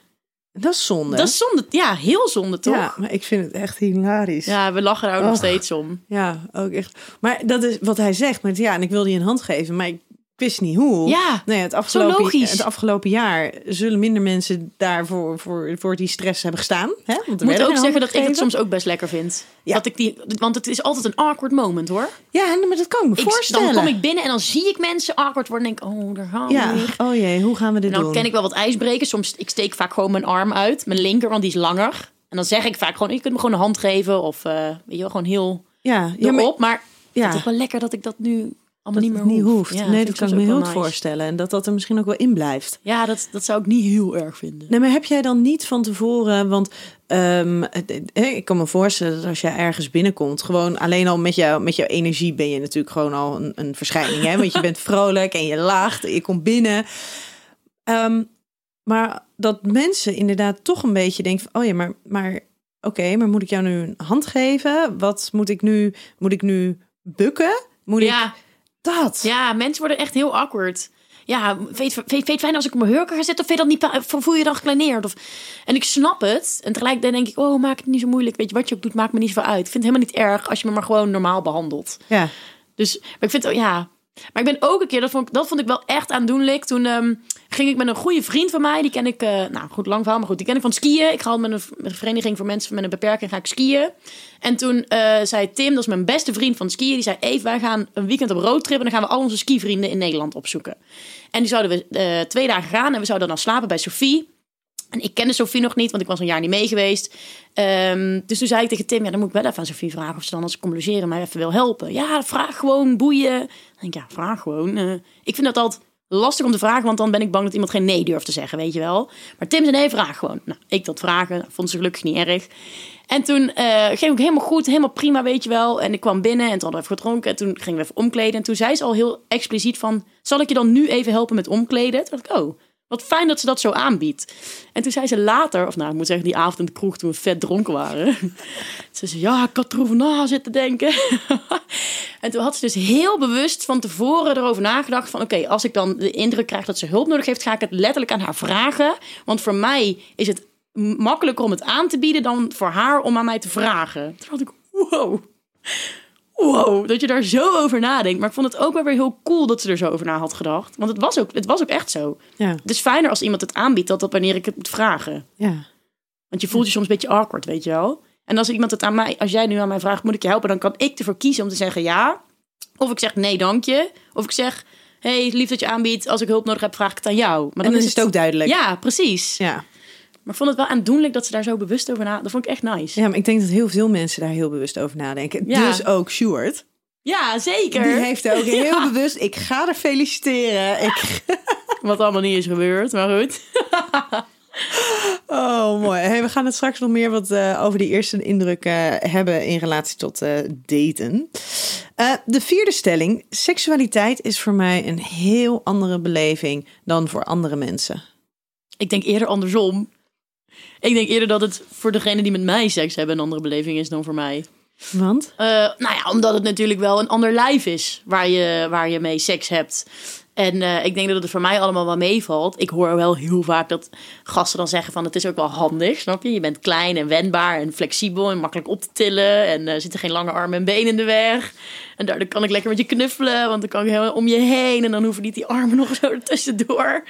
Dat is zonde. Dat is zonde, ja, heel zonde toch? Ja, maar ik vind het echt hilarisch. Ja, we lachen daar ook nog Och. steeds om. Ja, ook echt. Maar dat is wat hij zegt. Met, ja, en ik wilde je een hand geven, maar ik wist niet hoe. Ja, nee, het afgelopen, het afgelopen jaar zullen minder mensen daarvoor voor, voor die stress hebben gestaan. Hè? Want Ik moet ook zeggen dat ik het soms ook best lekker vind. Ja. Dat ik die, want het is altijd een awkward moment hoor. Ja, maar dat kan ik me Ik, voorstellen. dan kom ik binnen en dan zie ik mensen awkward worden en denk oh, daar gaan we Ja, weer. oh jee, hoe gaan we dit dan doen? ken ik wel wat ijsbreken. Soms ik steek vaak gewoon mijn arm uit, mijn linker, want die is langer. En dan zeg ik vaak gewoon, je kunt me gewoon een hand geven of eh, weet je wel, gewoon heel ja, maar, Maar ja, het is wel lekker dat ik dat nu allemaal dat niet meer niet hoef. hoeft. Ja, nee, dat kan ik me heel nice. voorstellen. En dat dat er misschien ook wel in blijft. Ja, dat, dat zou ik niet heel erg vinden. Nee, maar heb jij dan niet van tevoren, want ehm, eh, ik kan me voorstellen dat als jij ergens binnenkomt, gewoon alleen al met, jou, met jouw energie ben je natuurlijk gewoon al een, een verschijning. Hè? Want je bent vrolijk en je lacht en je komt binnen. Ehm, maar dat mensen inderdaad toch een beetje denken van, oh ja, maar, maar oké, maar moet ik jou nu een hand geven? Wat moet ik nu, moet ik nu bukken? Moet ik Ja, dat? ja, mensen worden echt heel awkward. Ja, je het fijn als ik op mijn hurken ga zitten? Of je dat niet, voel je dan gekleineerd? Of, en ik snap het. En tegelijkertijd denk ik, oh, maak het niet zo moeilijk. Weet je, wat je ook doet, maakt me niet zo uit. Ik vind het helemaal niet erg als je me maar gewoon normaal behandelt. Ja. Dus, maar ik vind het, ja. Maar ik ben ook een keer, dat vond ik, dat vond ik wel echt aandoenlijk. Toen ehm, ging ik met een goede vriend van mij, die ken ik, eh, nou goed, lang verhaal, maar goed, die ken ik van skiën. Ik ga altijd met een, vereniging voor mensen met een beperking, ga ik skiën. En toen eh, zei Tim, dat is mijn beste vriend van skiën, die zei, Eve, wij gaan een weekend op roadtrip en dan gaan we al onze skivrienden in Nederland opzoeken. En die zouden we eh, twee dagen gaan en we zouden dan slapen bij Sophie. En ik kende Sophie nog niet, want ik was een jaar niet mee geweest. Ehm, dus toen zei ik tegen Tim, ja, dan moet ik wel even aan Sophie vragen of ze dan als ik kom logeren mij even wil helpen. Ja, vraag gewoon, boeien. Denk ja, vraag gewoon. Eh, ik vind dat altijd lastig om te vragen, want dan ben ik bang dat iemand geen nee durft te zeggen, weet je wel. Maar Tim zei, nee, vraag gewoon. Nou, ik dat vragen, vond ze gelukkig niet erg. En toen eh, ging ik helemaal goed, helemaal prima, weet je wel. En ik kwam binnen en toen hadden we even gedronken. En toen gingen we even omkleden. En toen zei ze al heel expliciet van... zal ik je dan nu even helpen met omkleden? Toen dacht ik, oh, Wat fijn dat ze dat zo aanbiedt. En toen zei ze later, of nou, ik moet zeggen, die avond in de kroeg toen we vet dronken waren. Ze zei, ja, ik had erover na zitten denken. en toen had ze dus heel bewust van tevoren erover nagedacht van... oké, als ik dan de indruk krijg dat ze hulp nodig heeft... ga ik het letterlijk aan haar vragen. Want voor mij is het makkelijker om het aan te bieden... dan voor haar om aan mij te vragen. Toen had ik, wow wow, dat je daar zo over nadenkt. Maar ik vond het ook wel weer heel cool dat ze er zo over na had gedacht. Want het was ook, het was ook echt zo. Ja. Het is fijner als iemand het aanbiedt dan dat wanneer ik het moet vragen. Ja. Want je voelt je soms een beetje awkward, weet je wel. En als iemand het aan mij, als jij nu aan mij vraagt, moet ik je helpen, dan kan ik ervoor kiezen om te zeggen ja. Of ik zeg nee, dank je. Of ik zeg, hey, lief dat je aanbiedt. Als ik hulp nodig heb, vraag ik het aan jou. Maar En dan is het ook duidelijk. Ja, precies. Ja. Maar ik vond het wel aandoenlijk dat ze daar zo bewust over na. Dat vond ik echt nice. ja, maar ik denk dat heel veel mensen daar heel bewust over nadenken. Ja. Dus ook Stuart. Ja, zeker. Die heeft ook heel Ja. bewust. Ik ga er feliciteren. Ik... Wat allemaal niet is gebeurd, maar goed. Oh, mooi. Hey, we gaan het straks nog meer wat eh, over die eerste indruk eh, hebben in relatie tot eh, daten. De vierde stelling. Seksualiteit is voor mij een heel andere beleving dan voor andere mensen. Ik denk eerder andersom. Ik denk eerder dat het voor degene die met mij seks hebben een andere beleving is dan voor mij. Want? Eh, nou ja, omdat het natuurlijk wel een ander lijf is waar je, waar je mee seks hebt. En eh, ik denk dat het voor mij allemaal wel meevalt. Ik hoor wel heel vaak dat gasten dan zeggen van het is ook wel handig, snap je? Je bent klein en wendbaar en flexibel en makkelijk op te tillen. En er zitten geen lange armen en benen in de weg. En daardoor kan ik lekker met je knuffelen, want dan kan ik helemaal om je heen. En dan hoeven niet die armen nog zo ertussendoor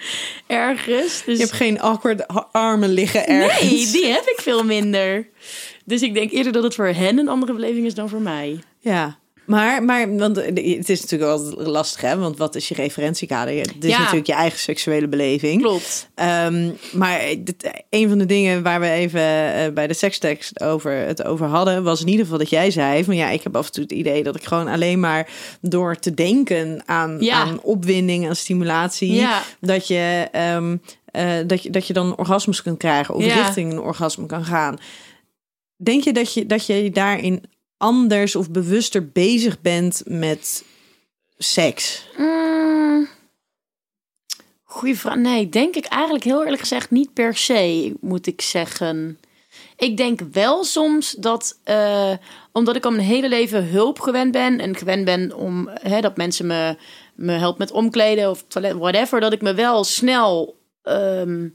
ergens. Dus... Je hebt geen awkward armen liggen ergens. Nee, die heb ik veel minder. Dus ik denk eerder dat het voor hen een andere beleving is dan voor mij. Ja. Maar, maar want het is natuurlijk altijd lastig, hè? Want wat is je referentiekader? Het is Ja. natuurlijk je eigen seksuele beleving. Klopt. Ehm, maar dit, een van de dingen waar we even eh, bij de sekstekst over het over hadden, was in ieder geval dat jij zei van ja, ik heb af en toe het idee dat ik gewoon alleen maar door te denken aan, Ja. aan opwinding, aan stimulatie, Ja. dat je ehm, eh, dat je dat je dan orgasmes kunt krijgen of richting een orgasme kan gaan. Denk je dat je dat je daarin anders of bewuster bezig bent met seks? Mm. Goeie vraag. Nee, denk ik eigenlijk heel eerlijk gezegd niet per se, moet ik zeggen. Ik denk wel soms dat, eh, omdat ik al mijn hele leven hulp gewend ben en gewend ben om hè, dat mensen me, me helpen met omkleden of toilet, whatever, dat ik me wel snel, ehm,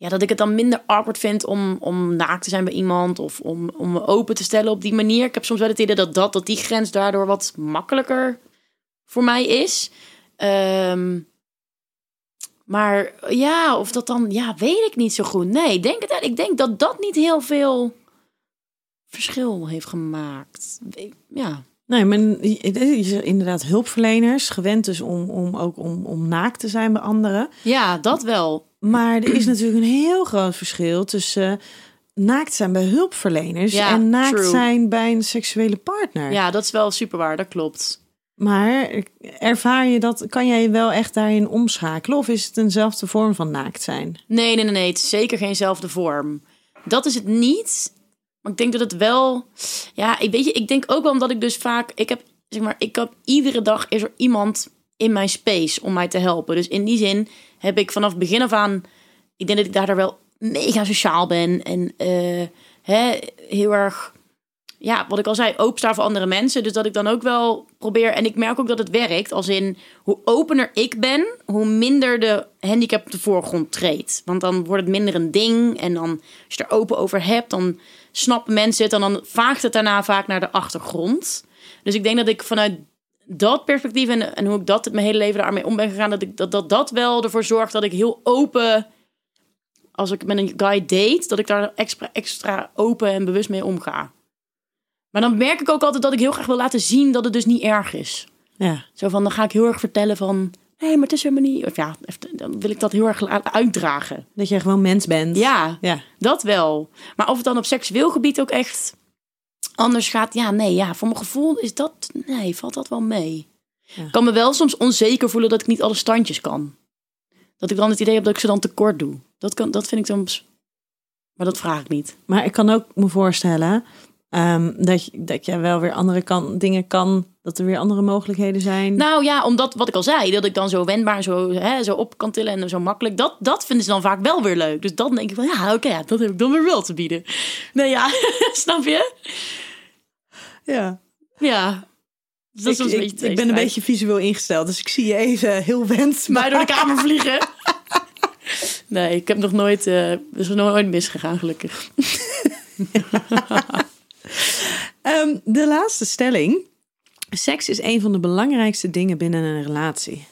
ja, dat ik het dan minder awkward vind om, om naakt te zijn bij iemand of om, om me open te stellen op die manier. Ik heb soms wel het idee dat, dat, dat die grens daardoor wat makkelijker voor mij is. Ehm, maar ja, of dat dan, ja, weet ik niet zo goed. Nee, ik denk, het, ik denk dat dat niet heel veel verschil heeft gemaakt. Ja, Nee, je zegt inderdaad hulpverleners, gewend dus om, om ook om, om naakt te zijn bij anderen. ja dat wel. Maar er is natuurlijk een heel groot verschil tussen eh, naakt zijn bij hulpverleners Ja, en naakt true. zijn bij een seksuele partner. Ja, dat is wel super waar, dat klopt. Maar ervaar je dat, kan jij je wel echt daarin omschakelen? Of is het eenzelfde vorm van naakt zijn? Nee, nee, nee, nee, het is zeker geenzelfde vorm. Dat is het niet. Maar ik denk dat het wel. Ja, ik weet je, ik denk ook wel omdat ik dus vaak. Ik heb, zeg maar, ik heb iedere dag is er iemand in mijn space om mij te helpen. Dus in die zin heb ik vanaf begin af aan. Ik denk dat ik daardoor wel mega sociaal ben. En eh, hè, heel erg. Ja, wat ik al zei, openstaan voor andere mensen. Dus dat ik dan ook wel probeer. En ik merk ook dat het werkt. Als in hoe opener ik ben, hoe minder de handicap op de voorgrond treedt. Want dan wordt het minder een ding. En dan, als je er open over hebt, dan snappen mensen het. En dan vaagt het daarna vaak naar de achtergrond. Dus ik denk dat ik vanuit dat perspectief en, en hoe ik dat mijn hele leven daarmee om ben gegaan, dat, ik, dat, dat dat wel ervoor zorgt dat ik heel open, als ik met een guy date, dat ik daar extra, extra open en bewust mee omga. Maar dan merk ik ook altijd dat ik heel graag wil laten zien dat het dus niet erg is. Ja. Zo van, dan ga ik heel erg vertellen van... Nee, maar het is helemaal niet... Of ja, dan wil ik dat heel erg uitdragen. Dat jij gewoon mens bent. Ja, Ja. dat wel. Maar of het dan op seksueel gebied ook echt anders gaat... Ja, nee, ja, voor mijn gevoel is dat... Nee, valt dat wel mee. Ja. Ik kan me wel soms onzeker voelen dat ik niet alle standjes kan. Dat ik dan het idee heb dat ik ze dan tekort doe. Dat, kan, dat vind ik soms... Maar dat vraag ik niet. Maar ik kan ook me voorstellen Ehm, dat, je, dat je wel weer andere kan, dingen kan, dat er weer andere mogelijkheden zijn. Nou ja, omdat wat ik al zei, dat ik dan zo wendbaar en zo, hè, zo op kan tillen en zo makkelijk. Dat, dat vinden ze dan vaak wel weer leuk. Dus dan denk ik van ja, oké, ja, dat heb ik dan weer wel te bieden. Nee ja, snap je? ja. Ja. Dus dat ik, een ik, ben een beetje visueel ingesteld, dus ik zie je even heel wens. Maar door de kamer vliegen. Nee, ik heb nog nooit, eh is nog nooit misgegaan, gelukkig. Ehm, de laatste stelling. Seks is een van de belangrijkste dingen binnen een relatie.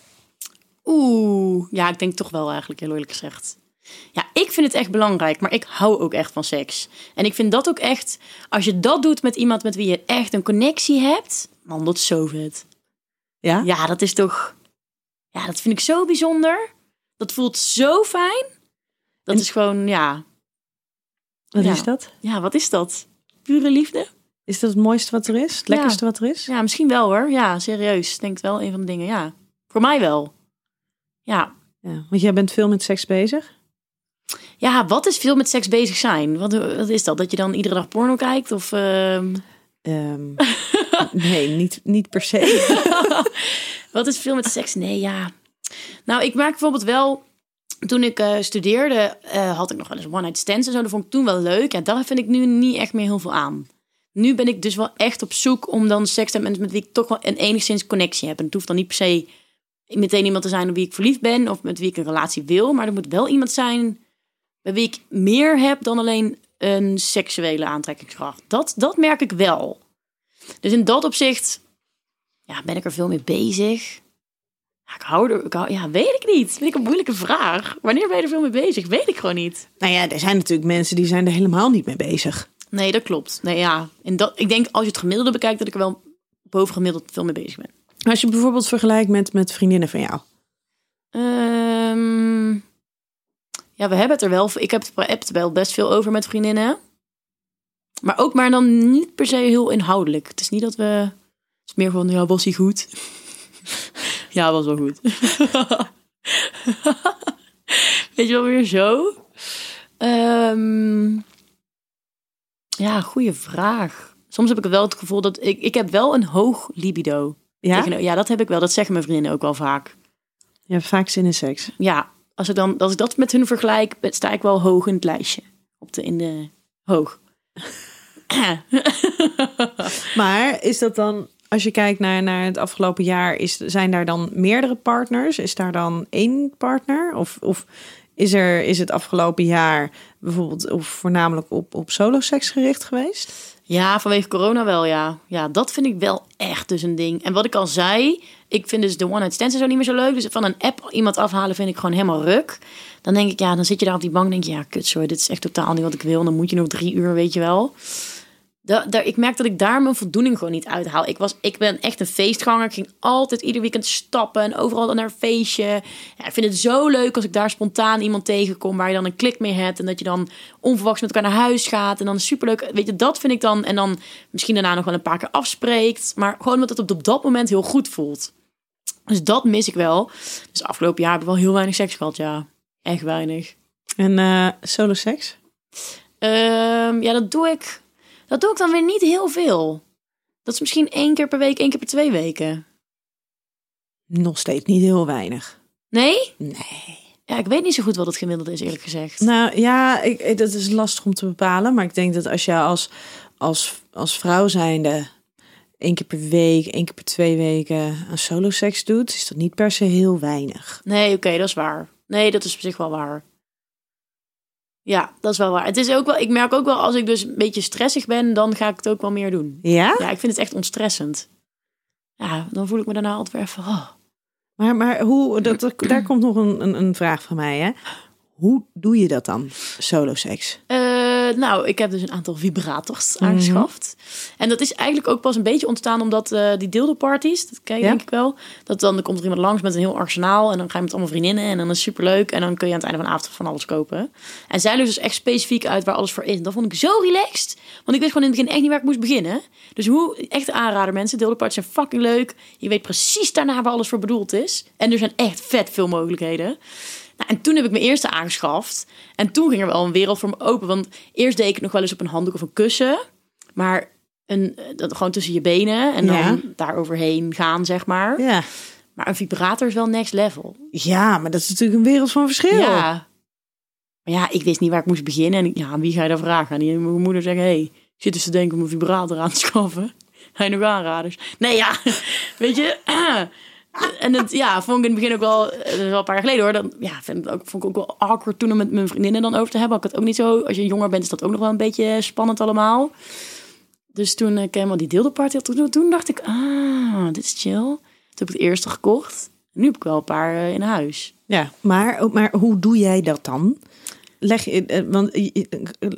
Oeh, ja, ik denk toch wel eigenlijk, heel eerlijk gezegd. Ja, ik vind het echt belangrijk, maar ik hou ook echt van seks. En ik vind dat ook echt, als je dat doet met iemand met wie je echt een connectie hebt, man, dat is zo vet. Ja? Ja, dat is toch, ja, dat vind ik zo bijzonder. Dat voelt zo fijn. Dat En- is gewoon, ja, Wat Ja. is dat? ja, wat is dat? Pure liefde? Is dat het mooiste wat er is? Het Ja. lekkerste wat er is? Ja, misschien wel hoor. Ja, serieus. Denk wel een van de dingen, ja. Voor mij wel. Ja. Ja, want jij bent veel met seks bezig. Ja, wat is veel met seks bezig zijn? Wat, wat is dat? Dat je dan iedere dag porno kijkt? Of, ehm, Ehm, nee, niet, niet per se. wat is veel met seks? Nee, ja. Nou, ik merk bijvoorbeeld wel... Toen ik eh, studeerde, eh, had ik nog wel eens one-night stands en zo. Dat vond ik toen wel leuk. En daar vind ik nu niet echt meer heel veel aan. Nu ben ik dus wel echt op zoek om dan seks te hebben met, wie ik toch wel een enigszins connectie heb. En het hoeft dan niet per se meteen iemand te zijn op wie ik verliefd ben of met wie ik een relatie wil. Maar er moet wel iemand zijn bij wie ik meer heb dan alleen een seksuele aantrekkingskracht. Dat, dat merk ik wel. Dus in dat opzicht ja, ben ik er veel mee bezig. Ja, ik hou er, ik hou, ja, weet ik niet. Vind ik een moeilijke vraag. Wanneer ben je er veel mee bezig? Weet ik gewoon niet. nou ja, er zijn natuurlijk mensen die zijn er helemaal niet mee bezig. Nee, dat klopt. Nee, ja. En dat, ik denk als je het gemiddelde bekijkt, dat ik er wel bovengemiddeld veel mee bezig ben. Als je bijvoorbeeld vergelijkt met, met vriendinnen van jou. Ehm, ja, we hebben het er wel. Ik heb het wel best veel over met vriendinnen. Maar ook maar dan niet per se heel inhoudelijk. Het is niet dat we. Het is meer van, ja, was hij goed? Ja, was wel goed. Weet je wel weer zo? Ehm, ja, goede vraag. Soms heb ik wel het gevoel dat ik, ik heb wel een hoog libido. Ja? Tegen- ja, dat heb ik wel. Dat zeggen mijn vriendinnen ook wel vaak Je hebt vaak zin in seks. ja, als ik, dan, als ik dat met hun vergelijk, sta ik wel hoog in het lijstje. Op de, in de hoog. Maar is dat dan, als je kijkt naar, naar het afgelopen jaar, is, zijn daar dan meerdere partners? Is daar dan één partner? Of, of is, er, is het afgelopen jaar bijvoorbeeld of voornamelijk op, op solo-seks gericht geweest? ja, vanwege corona wel, ja. Ja, dat vind ik wel echt dus een ding. En wat ik al zei, ik vind dus de one-night stands zo niet meer zo leuk. Dus van een app iemand afhalen vind ik gewoon helemaal ruk. Dan denk ik, ja, dan zit je daar op die bank en denk je, ja, kut, sorry, dit is echt totaal niet wat ik wil. Dan moet je nog drie uur, weet je wel. Ik merk dat ik daar mijn voldoening gewoon niet uithaal. Ik, was, ik ben echt een feestganger. Ik ging altijd ieder weekend stappen en overal naar een feestje. Ja, ik vind het zo leuk als ik daar spontaan iemand tegenkom waar je dan een klik mee hebt. En dat je dan onverwachts met elkaar naar huis gaat. En dan superleuk. Weet je, dat vind ik dan. En dan misschien daarna nog wel een paar keer afspreekt. Maar gewoon omdat het op dat moment heel goed voelt. Dus dat mis ik wel. Dus afgelopen jaar heb ik wel heel weinig seks gehad, ja. Echt weinig. En eh solo-seks? Ehm, ja, dat doe ik. Dat doe ik dan weer niet heel veel. Dat is misschien één keer per week, één keer per twee weken. Nog steeds niet heel weinig. Nee? Nee. Ja, ik weet niet zo goed wat het gemiddelde is, eerlijk gezegd. Nou ja, ik, dat is lastig om te bepalen. Maar ik denk dat als je als, als, als vrouw zijnde één keer per week, één keer per twee weken aan solo-seks doet, is dat niet per se heel weinig. Nee, oké, dat is waar. Nee, dat is op zich wel waar. Ja, dat is wel waar. Het is ook wel, ik merk ook wel als ik dus een beetje stressig ben, dan ga ik het ook wel meer doen. Ja? Ja, ik vind het echt ontstressend. Ja, dan voel ik me daarna altijd weer even. Oh. Maar, maar hoe, dat, daar komt nog een, een, een vraag van mij. Hè? Hoe doe je dat dan, solo-seks? Eh, nou, ik heb dus een aantal vibrators aangeschaft. En dat is eigenlijk ook pas een beetje ontstaan omdat eh, die dildo-parties, dat ken je Ja. denk ik wel, dat dan er komt er iemand langs met een heel arsenaal en dan ga je met allemaal vriendinnen en dan is het superleuk en dan kun je aan het einde van de avond van alles kopen. En zij dus echt specifiek uit waar alles voor is. En dat vond ik zo relaxed, want ik wist gewoon in het begin echt niet waar ik moest beginnen. Dus hoe, echt aanrader mensen, dildo-parties zijn fucking leuk. Je weet precies daarna waar alles voor bedoeld is. En er zijn echt vet veel mogelijkheden. Nou, en toen heb ik mijn eerste aangeschaft. En toen ging er wel een wereld voor me open. Want eerst deed ik het nog wel eens op een handdoek of een kussen. Maar een, eh, dat gewoon tussen je benen en dan Ja. daar overheen gaan, zeg maar. Ja. Maar een vibrator is wel next level. ja, maar dat is natuurlijk een wereld van verschil. Ja. Maar ja, ik wist niet waar ik moest beginnen. En ik- ja, wie ga je daar vragen? Aan die mijn moeder zeggen, hey, ik zit dus te denken om een vibrator aan te schaffen. Ga je nog aanraders? Nee, ja, weet je. En het, ja, vond ik in het begin ook wel, eh, een paar jaar geleden hoor. Dan, ja, vind ik ook, vond ik ook wel awkward toen om met mijn vriendinnen dan over te hebben. Had ik het ook niet zo, als je jonger bent is dat ook nog wel een beetje spannend allemaal. Dus toen ik helemaal die deeldeparty had, toen, toen dacht ik, ah, dit is chill. Toen heb ik het eerste gekocht. Nu heb ik wel een paar eh, in huis. Ja, maar, maar hoe doe jij dat dan? Leg eh, want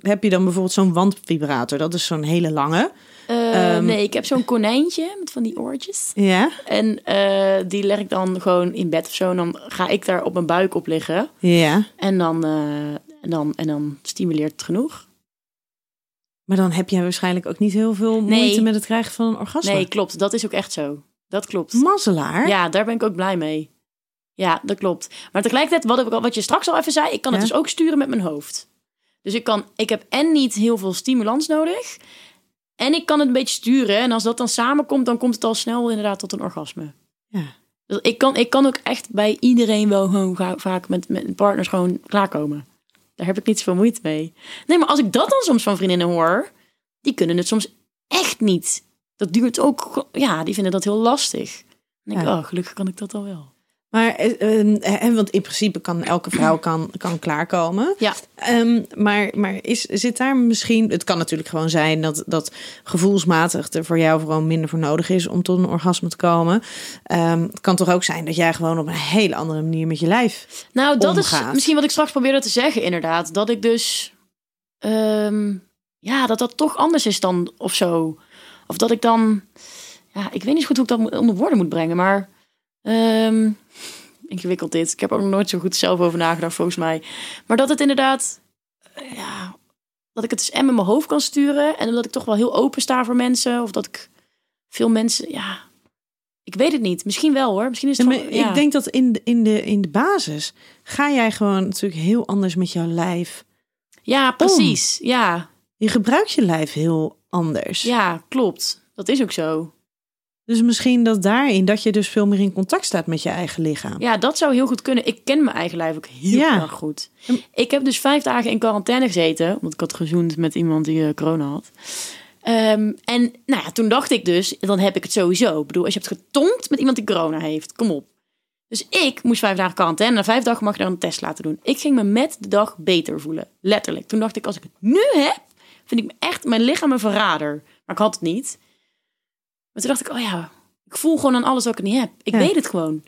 heb je dan bijvoorbeeld zo'n wandvibrator? Dat is zo'n hele lange. Eh, Ehm. nee, ik heb zo'n konijntje met van die oortjes. Ja, En eh, die leg ik dan gewoon in bed of zo. En dan ga ik daar op mijn buik op liggen. ja. En dan, eh, en dan, en dan stimuleert het genoeg. Maar dan heb jij waarschijnlijk ook niet heel veel Nee. moeite met het krijgen van een orgasme. Nee, klopt. Dat is ook echt zo. Dat klopt. Mazzelaar? Ja, daar ben ik ook blij mee. Ja, dat klopt. Maar tegelijkertijd, wat, ik al- wat je straks al even zei, ik kan het dus ook sturen met mijn hoofd. Dus ik, kan, ik heb en niet heel veel stimulans nodig. En ik kan het een beetje sturen. En als dat dan samenkomt, dan komt het al snel inderdaad tot een orgasme. Ja. Dus ik kan, ik kan ook echt bij iedereen wel gewoon ga- vaak met, met partners gewoon klaarkomen. Daar heb ik niet zoveel moeite mee. Nee, maar als ik dat dan soms van vriendinnen hoor, die kunnen het soms echt niet. Dat duurt ook, ja, die vinden dat heel lastig. Dan denk ik, Ja. oh, gelukkig kan ik dat al wel. Maar, eh, want in principe kan elke vrouw kan, kan klaarkomen. Ja. Ehm, maar maar is, zit daar misschien... Het kan natuurlijk gewoon zijn dat, dat gevoelsmatig er voor jou vooral minder voor nodig is om tot een orgasme te komen. Ehm, het kan toch ook zijn dat jij gewoon op een hele andere manier met je lijf... Nou, dat omgaat. is misschien wat ik straks probeerde te zeggen, inderdaad. Dat ik dus, ja, dat dat toch anders is dan of zo. Of dat ik dan, ja, ik weet niet goed hoe ik dat onder woorden moet brengen, maar ehm, ingewikkeld dit. Ik heb er ook nog nooit zo goed zelf over nagedacht, volgens mij. Maar dat het inderdaad, eh, ja, dat ik het dus en met mijn hoofd kan sturen en dat ik toch wel heel open sta voor mensen, of dat ik veel mensen, ja. Ik weet het niet. Misschien wel hoor. Misschien is het ja. Ik denk dat in de, in, de, in de basis ga jij gewoon natuurlijk heel anders met jouw lijf. Ja, precies. Ja, Je gebruikt je lijf heel anders. Ja, klopt. Dat is ook zo. Dus misschien dat daarin dat je dus veel meer in contact staat met je eigen lichaam. Ja, dat zou heel goed kunnen. Ik ken mijn eigen lijf ook heel Ja. erg goed. Ik heb dus vijf dagen in quarantaine gezeten. Want ik had gezoend met iemand die eh, corona had. Ehm, en nou ja, toen dacht ik dus, dan heb ik het sowieso. Ik bedoel, als je hebt getongd met iemand die corona heeft, kom op. Dus ik moest vijf dagen quarantaine. Na vijf dagen mag je daar een test laten doen. Ik ging me met de dag beter voelen. Letterlijk. Toen dacht ik, als ik het nu heb, vind ik me echt mijn lichaam een verrader. Maar ik had het niet. Maar toen dacht ik, oh ja, ik voel gewoon aan alles dat ik niet heb. Ik Ja. weet het gewoon.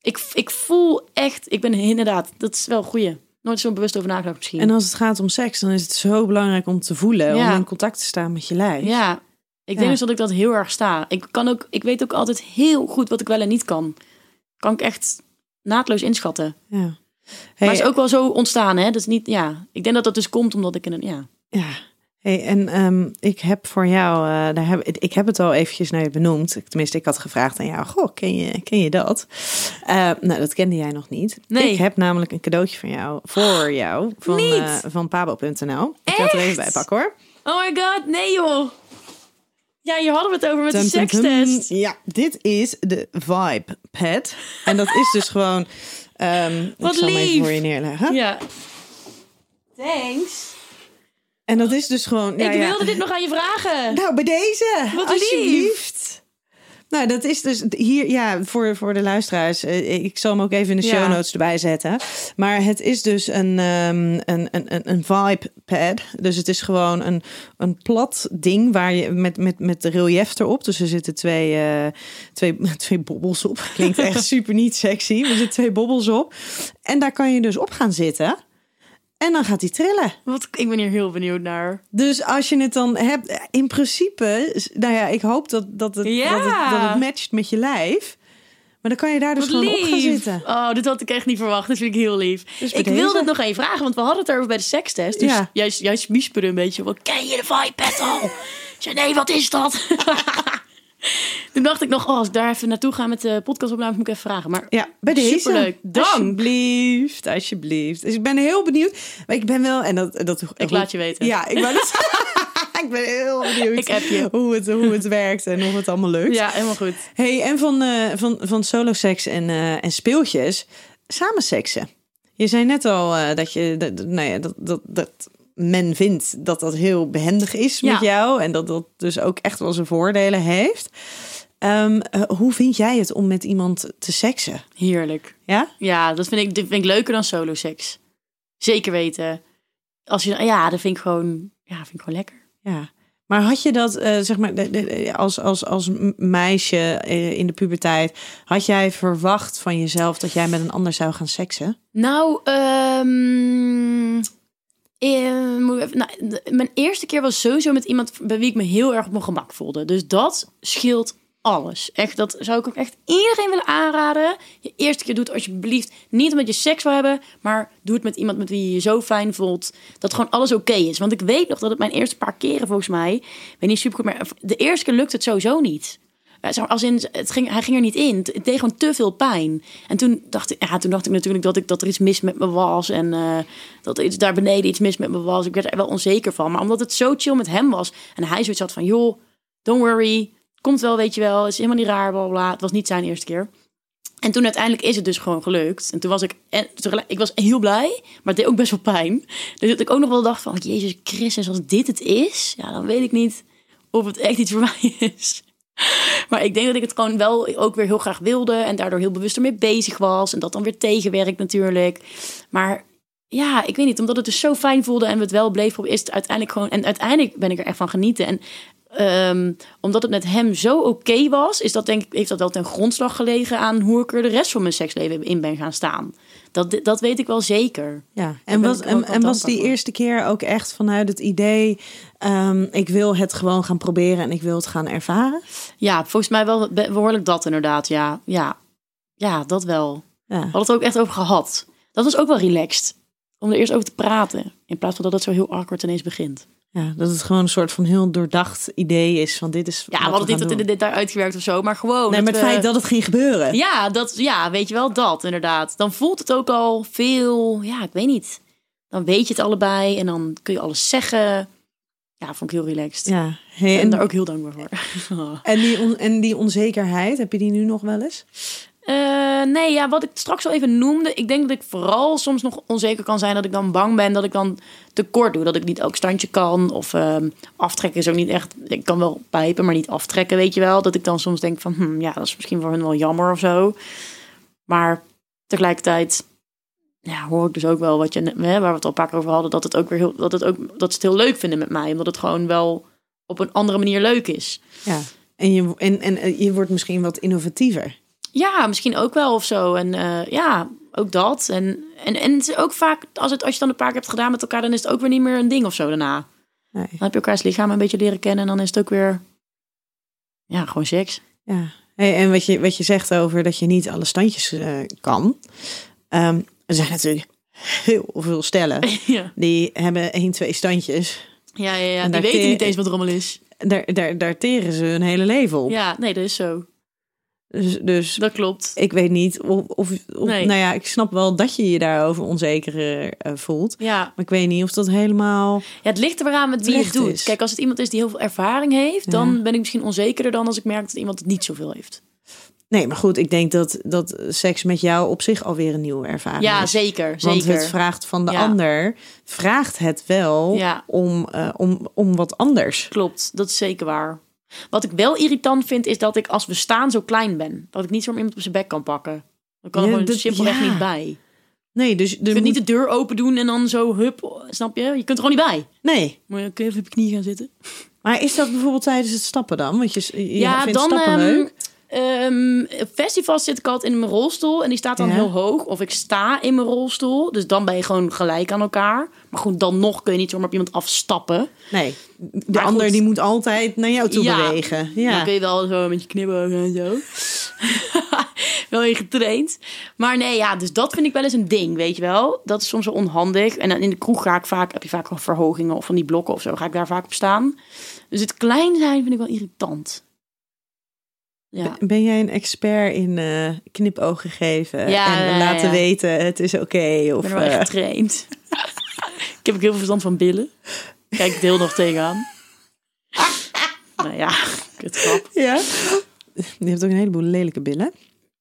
Ik, ik voel echt, ik ben inderdaad, dat is wel goeie. Nooit zo bewust over nagedacht misschien. En als het gaat om seks, dan is het zo belangrijk om te voelen, Ja. om in contact te staan met je lijf. Ja, ik Ja. denk dus dat ik dat heel erg sta. Ik, kan ook, ik weet ook altijd heel goed wat ik wel en niet kan. Kan ik echt naadloos inschatten. Ja. maar Hey, is ook wel zo ontstaan, hè? Dat is niet, ja. Ik denk dat dat dus komt omdat ik in een, ja. ja. Hey, en ehm, ik heb voor jou, eh, daar heb, ik heb het al eventjes naar je benoemd. Tenminste, ik had gevraagd aan jou, goh, ken je, ken je dat? Eh, nou, dat kende jij nog niet. Nee. Ik heb namelijk een cadeautje van jou, voor jou, van, eh, van pabo.nl. Ik ga het er even bij pakken hoor. Oh my god, nee joh. Ja, hier hadden we het over met de Tum, tum. sekstest. Ja, dit is de Vibe Pad. En dat is dus gewoon... ehm Wat ik zal hem even lief. voor je neerleggen. Ja. Thanks. En dat is dus gewoon... ik ja. wilde dit nog aan je vragen. Nou, bij deze. Wat alsjeblieft. Nou, dat is dus hier, ja, voor, voor de luisteraars. eh, Ik zal hem ook even in de show notes erbij zetten. Maar het is dus een, een, een, een, een vibe pad. Dus het is gewoon een, een plat ding waar je met, met, met de relief erop. Dus er zitten twee, eh, twee, twee bobbels op. Klinkt echt super niet sexy. Er zitten twee bobbels op. En daar kan je dus op gaan zitten. En dan gaat hij trillen. Wat, ik ben hier heel benieuwd naar. Dus als je het dan hebt, in principe, nou ja, ik hoop dat, dat, het, Ja. dat, het, dat het matcht met je lijf. Maar dan kan je daar dus Wat gewoon op gaan zitten. Oh, dit had ik echt niet verwacht. Dat vind ik heel lief. Dus ik wilde deze- het nog even vragen, want we hadden het erover bij de sekstest. Dus Ja. jij, jij een beetje. Wat, ken je de vibe al? Ik zei, nee, wat is dat? Toen dacht ik nog, oh, als ik daar even naartoe ga met de podcastopnames, moet ik even vragen. Maar Ja, bij deze. Superleuk. Dank. Alsjeblieft, alsjeblieft. Dus ik ben heel benieuwd. Maar ik ben wel, en dat... dat ik laat je weten. Ja, ik ben heel benieuwd Ik heb je. Hoe, het, hoe het werkt en of het allemaal lukt. Ja, helemaal goed. Hey, en van, eh, van, van solo seks en, eh, en speeltjes, samen seksen. Je zei net al eh, dat, je, dat- nou ja, dat, dat, dat men vindt dat dat heel behendig is met jou. En dat dat dus ook echt wel zijn voordelen heeft. Ehm, eh, hoe vind jij het om met iemand te seksen? Heerlijk. Ja? Ja, dat vind ik, dat vind ik leuker dan solo seks. Zeker weten. Als je, ja, dat vind ik gewoon, ja, vind ik gewoon lekker. Ja. Maar had je dat, eh, zeg maar, de- de- als, als, als meisje eh, in de puberteit, had jij verwacht van jezelf dat jij met een ander zou gaan seksen? Nou, ehm, eh, even- nou, mijn eerste keer was sowieso met iemand bij wie ik me heel erg op mijn gemak voelde. Dus dat scheelt alles. Echt, dat zou ik ook echt iedereen willen aanraden. Je eerste keer doet alsjeblieft niet omdat je seks wil hebben, maar doe het met iemand met wie je je zo fijn voelt dat gewoon alles oké is. Want ik weet nog dat het mijn eerste paar keren volgens mij, weet niet super goed, maar de eerste keer lukt het sowieso niet. Als in, het ging, hij ging er niet in. Het deed gewoon te veel pijn. En toen dacht ik, ja, toen dacht ik natuurlijk dat, ik, dat er iets mis met me was. En eh, dat er iets daar beneden iets mis met me was. Ik werd er wel onzeker van. Maar omdat het zo chill met hem was. En hij zoiets had van, joh, don't worry. Komt wel, weet je wel. Het is helemaal niet raar, bla bla. Het was niet zijn eerste keer. En toen uiteindelijk is het dus gewoon gelukt. En toen was ik, ik was heel blij, maar het deed ook best wel pijn. Dus dat ik ook nog wel dacht van, Jezus Christus, als dit het is, ja, dan weet ik niet of het echt iets voor mij is. Maar ik denk dat ik het gewoon wel ook weer heel graag wilde en daardoor heel bewust ermee bezig was. En dat dan weer tegenwerkt natuurlijk. Maar ja, ik weet niet, omdat het dus zo fijn voelde en we het wel bleef proberen, is het uiteindelijk gewoon. En uiteindelijk ben ik er echt van genieten. En ehm, omdat het met hem zo oké was, is dat denk ik, heeft dat wel ten grondslag gelegen aan hoe ik er de rest van mijn seksleven in ben gaan staan. Dat, dat weet ik wel zeker. Ja, en, was, en, was die voor. eerste keer ook echt vanuit het idee... ehm, ik wil het gewoon gaan proberen en ik wil het gaan ervaren? Ja, volgens mij wel be- behoorlijk dat inderdaad. Ja, ja, ja dat wel. Ja, We hadden het ook echt over gehad. Dat was ook wel relaxed. Om er eerst over te praten. In plaats van dat het zo heel awkward ineens begint. Ja, dat het gewoon een soort van heel doordacht idee is van dit is Ja, we wat hadden gaan dit tot in de detail uitgewerkt of zo. Maar gewoon. Nee, maar het we- feit dat het ging gebeuren. Ja, dat, ja, weet je wel, dat inderdaad. Dan voelt het ook al veel, ja, ik weet niet. Dan weet je het allebei en dan kun je alles zeggen. Ja, vond ik heel relaxed. Ja, hey, ben en, daar ook heel dankbaar voor. en, die on- en die onzekerheid, heb je die nu nog wel eens? Eh, nee, ja, wat ik straks al even noemde. Ik denk dat ik vooral soms nog onzeker kan zijn. Dat ik dan bang ben dat ik dan tekort doe. Dat ik niet elk standje kan. Of ehm, aftrekken is ook niet echt... Ik kan wel pijpen, maar niet aftrekken, weet je wel. Dat ik dan soms denk van... Hm, ja, dat is misschien voor hun wel jammer of zo. Maar tegelijkertijd... Ja, hoor ik dus ook wel wat je... Hè, waar we het al een paar keer over hadden. Dat, het ook weer heel, dat, het ook, dat ze het heel leuk vinden met mij. Omdat het gewoon wel op een andere manier leuk is. Ja. En je, en, en eh, je wordt misschien wat innovatiever. Ja, misschien ook wel of zo. En eh, ja, ook dat. En, en, en het is ook vaak, als, het, als je dan een paar keer hebt gedaan met elkaar, dan is het ook weer niet meer een ding of zo daarna. Nee. Dan heb je elkaars lichaam een beetje leren kennen en dan is het ook weer, ja, gewoon seks. Ja. Hey, en wat je, wat je zegt over dat je niet alle standjes eh, kan. Ehm, er zijn natuurlijk heel veel stellen ja, die hebben één, twee standjes. ja, ja, ja. En die weten niet eens wat allemaal is. Daar, daar, daar teren ze hun hele leven op. Ja, nee, dat is zo. Dus, dus Dat klopt. ik weet niet of, of, of- Nee. nou ja, ik snap wel dat je je daarover onzeker eh, voelt. Ja. Maar ik weet niet of dat helemaal. ja, het ligt er aan met wie je het doet. is. Kijk, als het iemand is die heel veel ervaring heeft, dan ben ik misschien onzekerder dan als ik merk dat iemand het niet zoveel heeft. Nee, maar goed, ik denk dat, dat seks met jou op zich alweer een nieuwe ervaring Ja, is. zeker, Want zeker. het vraagt van de Ja. ander, vraagt het wel Ja. om, eh, om, om wat anders. Klopt, dat is zeker waar. Wat ik wel irritant vind, is dat ik als we staan zo klein ben. Dat ik niet zomaar iemand op zijn bek kan pakken. Dan kan er Ja, gewoon simpelweg ja. niet bij. Nee, dus Je kunt moet- niet de deur open doen en dan zo, hup, snap je? Je kunt er gewoon niet bij. Nee, Maar kun je even op je knie gaan zitten? maar is dat bijvoorbeeld tijdens het stappen dan? Want je, je ja, vindt dan stappen ehm, leuk. ehm, op festivals zit ik altijd in mijn rolstoel en die staat dan Ja. heel hoog. Of ik sta in mijn rolstoel, dus dan ben je gewoon gelijk aan elkaar. Maar goed, dan nog kun je niet zomaar op iemand afstappen. Nee, de maar ander goed. die moet altijd naar jou toe Ja. bewegen. Dan Ja, kun je wel zo met je knipogen en zo. wel in getraind. Maar nee, ja, dus dat vind ik wel eens een ding, weet je wel. Dat is soms wel onhandig. En dan in de kroeg ga ik vaak, heb je vaak wel verhogingen of van die blokken of zo. Ga ik daar vaak op staan. Dus het klein zijn vind ik wel irritant. Ja. Ben jij een expert in eh, knipogen geven Ja, en ja, laten weten het is oké? Ik of ben wel echt eh, getraind. ik heb ook heel veel verstand van billen. Kijk ik deel nog tegenaan. Nou ja, kut grap. Ja. Je hebt ook een heleboel lelijke billen.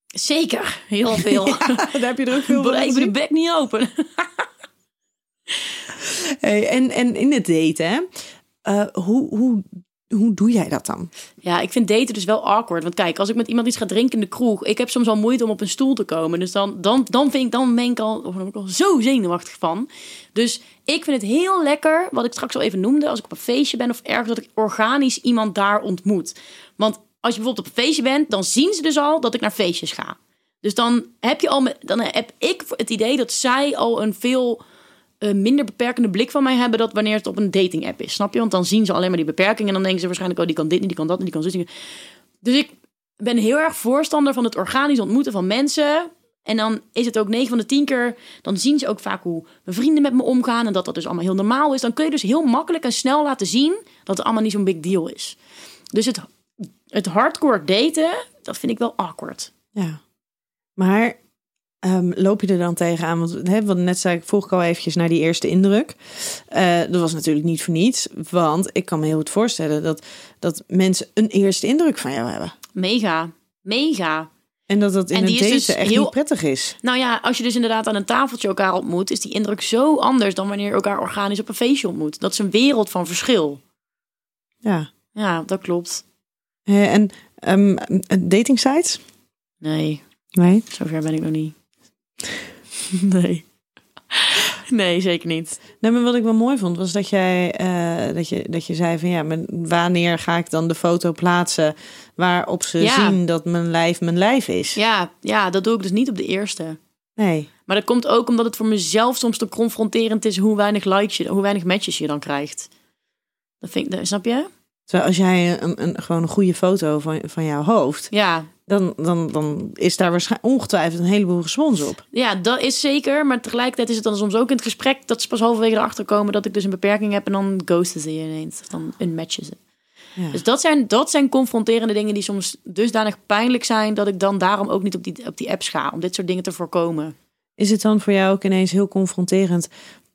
Zeker, heel veel. Daar heb je er ook veel van me de bek niet open. Hey, en, en in het daten, hè, eh, hoe, hoe, hoe doe jij dat dan? Ja, ik vind daten dus wel awkward. Want kijk, als ik met iemand iets ga drinken in de kroeg... ik heb soms al moeite om op een stoel te komen. Dus dan, dan, dan, vind ik, dan ben ik al, of al zo zenuwachtig van. Dus ik vind het heel lekker, wat ik straks al even noemde... als ik op een feestje ben of ergens... dat ik organisch iemand daar ontmoet. Want als je bijvoorbeeld op een feestje bent... dan zien ze dus al dat ik naar feestjes ga. Dus dan heb, je al, dan heb ik het idee dat zij al een veel eh, minder beperkende blik van mij hebben... dat wanneer het op een dating app is, snap je? Want dan zien ze alleen maar die beperkingen... en dan denken ze waarschijnlijk... oh, die kan dit niet, die kan dat niet, die kan niet. Dus ik ben heel erg voorstander van het organisch ontmoeten van mensen... En dan is het ook 9 van de 10 keer, dan zien ze ook vaak hoe mijn vrienden met me omgaan en dat dat dus allemaal heel normaal is. Dan kun je dus heel makkelijk en snel laten zien dat het allemaal niet zo'n big deal is. Dus het, het hardcore daten, dat vind ik wel awkward. Ja. Maar ehm, loop je er dan tegenaan? Want hè, wat net zei ik, vroeg ik al eventjes naar die eerste indruk. Eh, dat was natuurlijk niet voor niets. Want ik kan me heel goed voorstellen dat, dat mensen een eerste indruk van jou hebben. Mega, mega. En dat dat in En die daten dus echt heel- niet prettig is. Nou ja, als je dus inderdaad aan een tafeltje elkaar ontmoet, is die indruk zo anders dan wanneer je elkaar organisch op een feestje ontmoet. Dat is een wereld van verschil. Ja. Ja, dat klopt. Eh, en ehm dating sites? Nee, Nee. zover ben ik nog niet. Nee. Nee, zeker niet. Nee, maar wat ik wel mooi vond, was dat jij eh, dat je, dat je zei van ja, maar wanneer ga ik dan de foto plaatsen waarop ze Ja. zien dat mijn lijf mijn lijf is? Ja, ja, dat doe ik dus niet op de eerste. Nee. Maar dat komt ook omdat het voor mezelf soms te confronterend is hoe weinig likes je, hoe weinig matches je dan krijgt. Dat vind ik, snap je? Zo, als jij een, een, gewoon een goede foto van, van jouw hoofd, Ja, dan, dan, dan is daar waarschijnlijk ongetwijfeld een heleboel respons op. ja, dat is zeker. Maar tegelijkertijd is het dan soms ook in het gesprek dat ze pas halverwege erachter komen dat ik dus een beperking heb en dan ghosten ze je ineens. Of dan unmatchen ze. Ja. Dus dat zijn, dat zijn confronterende dingen die soms dusdanig pijnlijk zijn dat ik dan daarom ook niet op die, op die apps ga. Om dit soort dingen te voorkomen. Is het dan voor jou ook ineens heel confronterend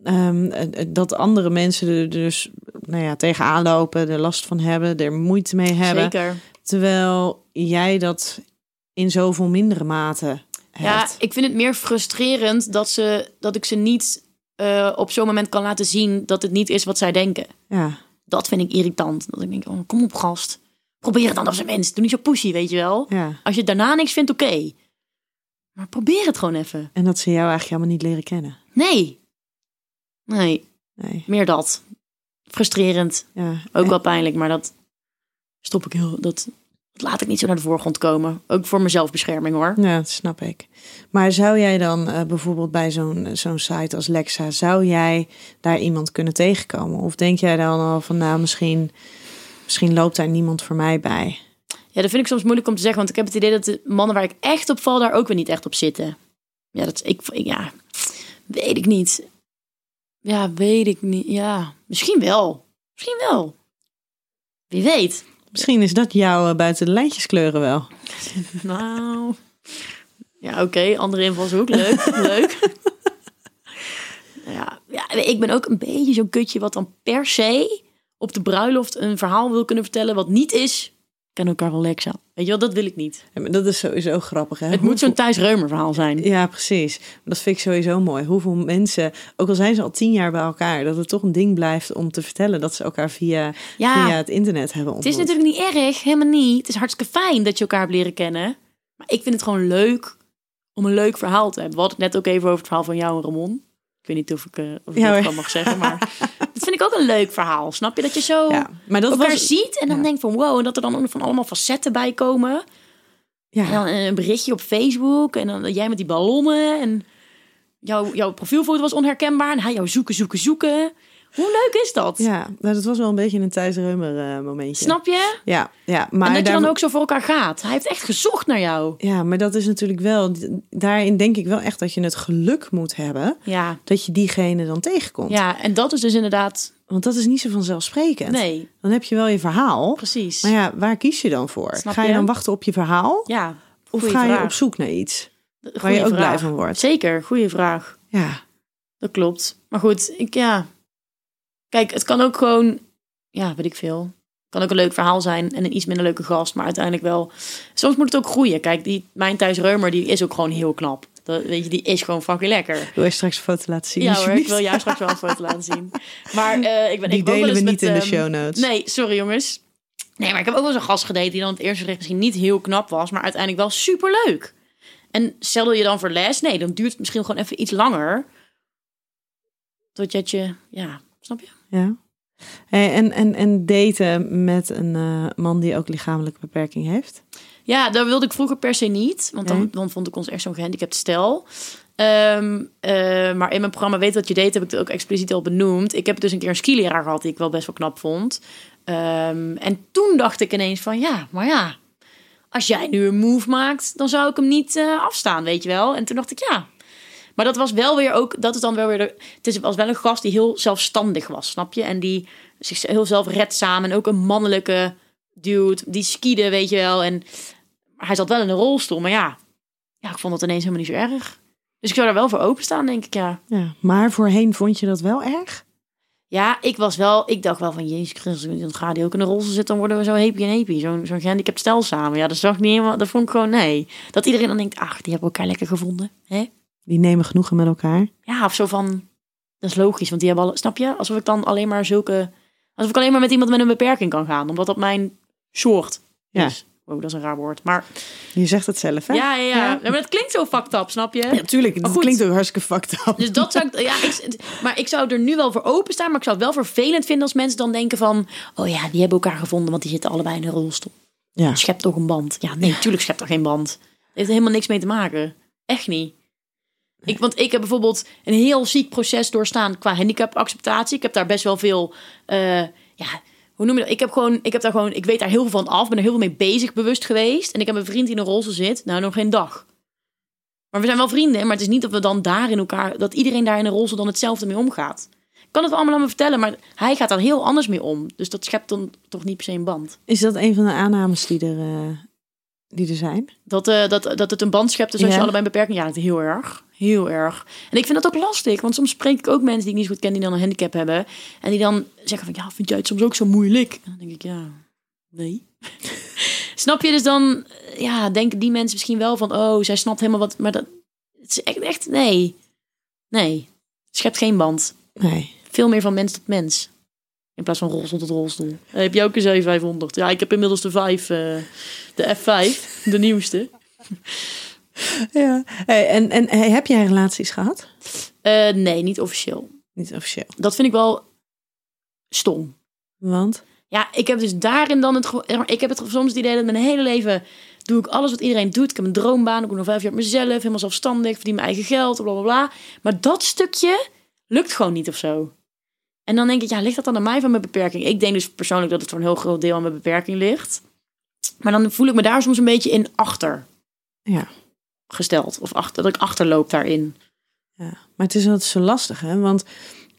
ehm, eh, dat andere mensen er dus nou ja, tegenaan lopen, er last van hebben, er moeite mee hebben, Zeker. Terwijl jij dat in zoveel mindere mate Ja, hebt? ik vind het meer frustrerend dat, ze, dat ik ze niet eh, op zo'n moment kan laten zien dat het niet is wat zij denken. Ja, Dat vind ik irritant. Dat ik denk, oh, kom op gast. Probeer het dan op zijn minst. Doe niet zo pushy, weet je wel. ja. Als je daarna niks vindt, oké. Maar probeer het gewoon even. En dat ze jou eigenlijk helemaal niet leren kennen. Nee. Nee, Nee, meer dat. Frustrerend. ja. Ook wel pijnlijk, maar dat stop ik heel... Dat laat ik niet zo naar de voorgrond komen. Ook voor mijn zelfbescherming, hoor. Ja, dat snap ik. Maar zou jij dan eh, bijvoorbeeld bij zo'n zo'n site als Lexa, zou jij daar iemand kunnen tegenkomen? Of denk jij dan al van, nou, misschien, misschien loopt daar niemand voor mij bij? Ja, dat vind ik soms moeilijk om te zeggen. Want ik heb het idee dat de mannen waar ik echt op val, daar ook weer niet echt op zitten. Ja, dat ik- ja, weet ik niet. Ja, weet ik niet. Ja, misschien wel. Misschien wel. Wie weet. Misschien is dat jouw eh, buiten de lijntjes kleuren wel. Nou. Ja, oké. Andere invalshoek. Leuk. Leuk. ja, ja, ik ben ook een beetje zo'n kutje wat dan per se op de bruiloft een verhaal wil kunnen vertellen wat niet is. Ken elkaar wel Lexa. Weet je wel, dat wil ik niet. Ja, maar dat is sowieso grappig, hè? Het moet zo'n Thijs Reumer verhaal zijn. Ja, precies. Dat vind ik sowieso mooi. Hoeveel mensen, ook al zijn ze al tien jaar bij elkaar, dat het toch een ding blijft om te vertellen dat ze elkaar via, Ja. via het internet hebben Het ontmoet. is natuurlijk niet erg, helemaal niet. Het is hartstikke fijn dat je elkaar hebt leren kennen. Maar ik vind het gewoon leuk om een leuk verhaal te hebben. We hadden het net ook even over het verhaal van jou en Ramon. Ik weet niet of ik, eh, of ik Ja, dat mag zeggen, maar dat vind ik ook een leuk verhaal. Snap je dat je zo Ja, maar dat elkaar was ziet en dan ja. denkt van wow, en dat er dan van allemaal facetten bij komen. En Ja, dan een berichtje op Facebook en dan jij met die ballonnen en jouw, jouw profielfoto was onherkenbaar en hij jou zoeken, zoeken, zoeken. Hoe leuk is dat? ja, nou, dat was wel een beetje een Thijs Reumer eh, momentje. Snap je? Ja, ja, maar en dat je dan ook zo voor elkaar gaat. Hij heeft echt gezocht naar jou. Ja, maar dat is natuurlijk wel. Daarin denk ik wel echt dat je het geluk moet hebben Ja, dat je diegene dan tegenkomt. ja en dat is dus inderdaad... Want dat is niet zo vanzelfsprekend. Nee, Dan heb je wel je verhaal. precies. Maar ja, waar kies je dan voor? Snap ga je, je? dan wachten op je verhaal? Ja, of ga je op zoek naar iets waar Goeie je ook vraag. blij van wordt? Zeker, goede vraag. Ja, Dat klopt. Maar goed, ik ja. Kijk, het kan ook gewoon, ja, weet ik veel. Kan ook een leuk verhaal zijn en een iets minder leuke gast, maar uiteindelijk wel. Soms moet het ook groeien. Kijk, die, mijn Thijs Reumer, die is ook gewoon heel knap. Dat, weet je, die is gewoon fucking lekker. Wil je straks een foto laten zien? Ja hoor, ik wil jou straks wel een foto laten zien. Maar eh, ik ben Die ik delen we niet met, in de ehm, show notes. Nee, sorry jongens. Nee, maar ik heb ook wel eens een gast gedate die dan het eerste gericht misschien niet heel knap was, maar uiteindelijk wel super leuk. En stel je dan voor les, nee, dan duurt het misschien gewoon even iets langer. Totdat je, ja, snap je? Ja. Hey, en, en, en daten met een eh, man die ook lichamelijke beperking heeft? Ja, dat wilde ik vroeger per se niet. Want dan, Nee. dan vond ik ons echt zo'n gehandicapt stel. Ehm, eh, maar in mijn programma Weet wat je deed heb ik het ook expliciet al benoemd. Ik heb dus een keer een skileraar gehad die ik wel best wel knap vond. Ehm, en toen dacht ik ineens van ja, maar ja, als jij nu een move maakt, dan zou ik hem niet eh, afstaan, weet je wel. En toen dacht ik ja. Maar dat was wel weer ook, dat is dan wel weer, de, het is, was wel een gast die heel zelfstandig was, snap je? En die zich heel zelfredzaam en ook een mannelijke dude, die skiede, weet je wel. En hij zat wel in een rolstoel, maar ja, ja, ik vond het ineens helemaal niet zo erg. Dus ik zou daar wel voor openstaan, denk ik, ja. Ja. Maar voorheen vond je dat wel erg? Ja, ik was wel, ik dacht wel van, jezus Christus, dan gaat hij ook in een rolstoel zitten, dan worden we zo happy en happy. Zo'n zo'n gehandicapt stel samen. Ja, dat zag ik niet helemaal, dat vond ik gewoon, nee. Dat iedereen dan denkt, ach, die hebben elkaar lekker gevonden, hè? Die nemen genoegen met elkaar. Ja, of zo van, dat is logisch, want die hebben al, snap je? Alsof ik dan alleen maar zulke, alsof ik alleen maar met iemand met een beperking kan gaan, omdat dat mijn soort Ja. is. Wow, dat is een raar woord. Maar Je zegt het zelf, hè? ja, ja, ja. Ja. Maar het klinkt zo fucked up, snap je? Ja, tuurlijk. Maar Dat goed. klinkt ook hartstikke fucked up. Dus dat zou ik, ja, ik, maar ik zou er nu wel voor openstaan, maar ik zou het wel vervelend vinden als mensen dan denken van, oh ja, die hebben elkaar gevonden, want die zitten allebei in een rolstoel. Ja. Schept toch een band? Ja, nee, tuurlijk schept er geen band. Het heeft er helemaal niks mee te maken. Echt niet. Ik, want ik heb bijvoorbeeld een heel ziek proces doorstaan qua handicapacceptatie. Ik heb daar best wel veel, eh, ja, hoe noem je dat? Ik heb gewoon, ik heb daar gewoon, ik weet daar heel veel van af, ben er heel veel mee bezig, bewust geweest. En ik heb een vriend die in een rolstoel zit, nou nog geen dag. Maar we zijn wel vrienden, maar het is niet dat we dan daar in elkaar, dat iedereen daar in een rolstoel dan hetzelfde mee omgaat. Ik kan het allemaal aan me vertellen, maar hij gaat daar heel anders mee om. Dus dat schept dan toch niet per se een band. Is dat een van de aannames die er, eh, die er zijn? Dat, eh, dat, dat het een band schept dus als Ja. je allebei een beperking... Ja, heel erg. Heel erg. En ik vind dat ook lastig. Want soms spreek ik ook mensen die ik niet zo goed ken... die dan een handicap hebben. En die dan zeggen van... Ja, vind jij het soms ook zo moeilijk? En dan denk ik, ja, nee. Snap je? Dus dan eh, ja, denken die mensen misschien wel van... Oh, zij snapt helemaal wat... Maar dat het is echt, echt... Nee. Nee. Het schept geen band. Nee. Veel meer van mens tot mens. In plaats van rolstoel tot rolstoel. Eh, heb je ook een 7500? Ja, ik heb inmiddels de 5, eh, de F5, de nieuwste. Ja. Hey, en en hey, heb jij relaties gehad? Eh, nee, niet officieel. Niet officieel. Dat vind ik wel stom. Want? Ja, ik heb dus daarin dan het... Ik heb het soms het idee dat mijn hele leven doe ik alles wat iedereen doet. Ik heb een droombaan, ik doe nog vijf jaar op mezelf, helemaal zelfstandig, verdien mijn eigen geld, bla bla bla. Maar dat stukje lukt gewoon niet of zo. En dan denk ik, ja, ligt dat dan aan mij van mijn beperking? Ik denk dus persoonlijk dat het voor een heel groot deel aan mijn beperking ligt. Maar dan voel ik me daar soms een beetje in achter Ja. gesteld. Of achter, dat ik achterloop daarin. Ja, maar het is altijd zo lastig, hè? Want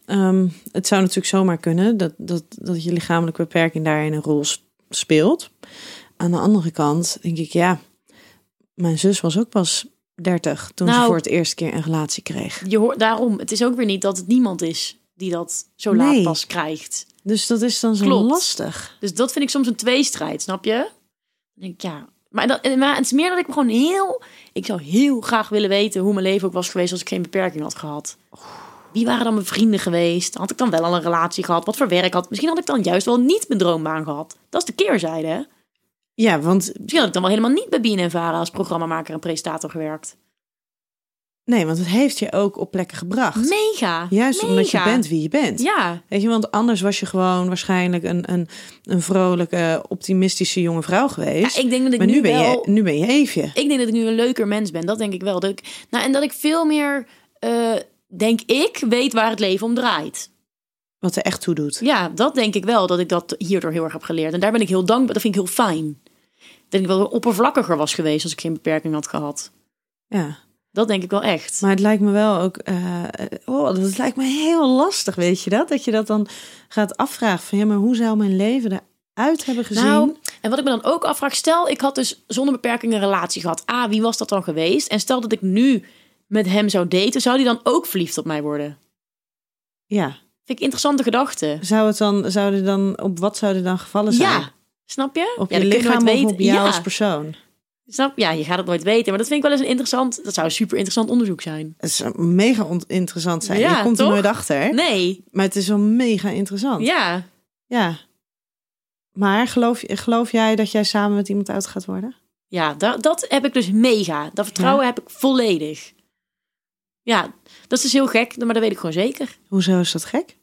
ehm, het zou natuurlijk zomaar kunnen dat, dat, dat je lichamelijke beperking daarin een rol speelt. Aan de andere kant denk ik, ja, mijn zus was ook pas 30 toen ze Nou. voor het eerste keer een relatie kreeg. Je hoort daarom, het is ook weer niet dat het niemand is die dat zo laat Nee. pas krijgt. Dus dat is dan zo Klopt. lastig. Dus dat vind ik soms een tweestrijd, snap je? Dan denk ik, ja. Maar, dat, maar het is meer dat ik me gewoon heel... Ik zou heel graag willen weten hoe mijn leven ook was geweest als ik geen beperking had gehad. Wie waren dan mijn vrienden geweest? Had ik dan wel al een relatie gehad? Wat voor werk had? Misschien had ik dan juist wel niet mijn droombaan gehad. Dat is de keerzijde, hè? Ja, want Misschien had ik dan wel helemaal niet bij BNNVARA als programmamaker en presentator gewerkt. Nee, want het heeft je ook op plekken gebracht. Mega! Juist omdat je bent wie je bent. Ja, Weet je, want anders was je gewoon waarschijnlijk een, een, een vrolijke, optimistische jonge vrouw geweest. ja ik denk dat ik maar nu, nu ben, wel... je, nu ben je Eefje. Ik denk dat ik nu een leuker mens ben. Dat denk ik wel. Dat ik, nou, en dat ik veel meer, eh, denk ik, weet waar het leven om draait. Wat er echt toe doet. Ja, dat denk ik wel. Dat ik dat hierdoor heel erg heb geleerd. En daar ben ik heel dankbaar. Dat vind ik heel fijn. Dat ik wel oppervlakkiger was geweest als ik geen beperking had gehad. Ja. Dat denk ik wel echt. Maar het lijkt me wel ook. eh, oh, dat lijkt me heel lastig, weet je dat? Dat je dat dan gaat afvragen van ja, maar hoe zou mijn leven eruit hebben gezien? Nou, en wat ik me dan ook afvraag, stel ik had dus zonder beperking een relatie gehad. A, wie was dat dan geweest? En stel dat ik nu met hem zou daten, zou die dan ook verliefd op mij worden? ja. Vind ik interessante gedachte. Zou het dan, zou er dan, op wat zou er dan gevallen zijn? Ja, snap je? Op je lichaam of op jou ja, als persoon? Snap, ja, je gaat het nooit weten. Maar dat vind ik wel eens een interessant... Dat zou een super interessant onderzoek zijn. Het zou mega interessant zijn. Ja, je komt toch? er nooit achter? Nee, maar het is wel mega interessant. ja. Ja. Maar geloof, geloof jij dat jij samen met iemand uit gaat worden? Ja, dat, dat heb ik dus mega. Dat vertrouwen heb ik volledig. Ja, dat is dus heel gek, maar dat weet ik gewoon zeker. Hoezo is dat gek?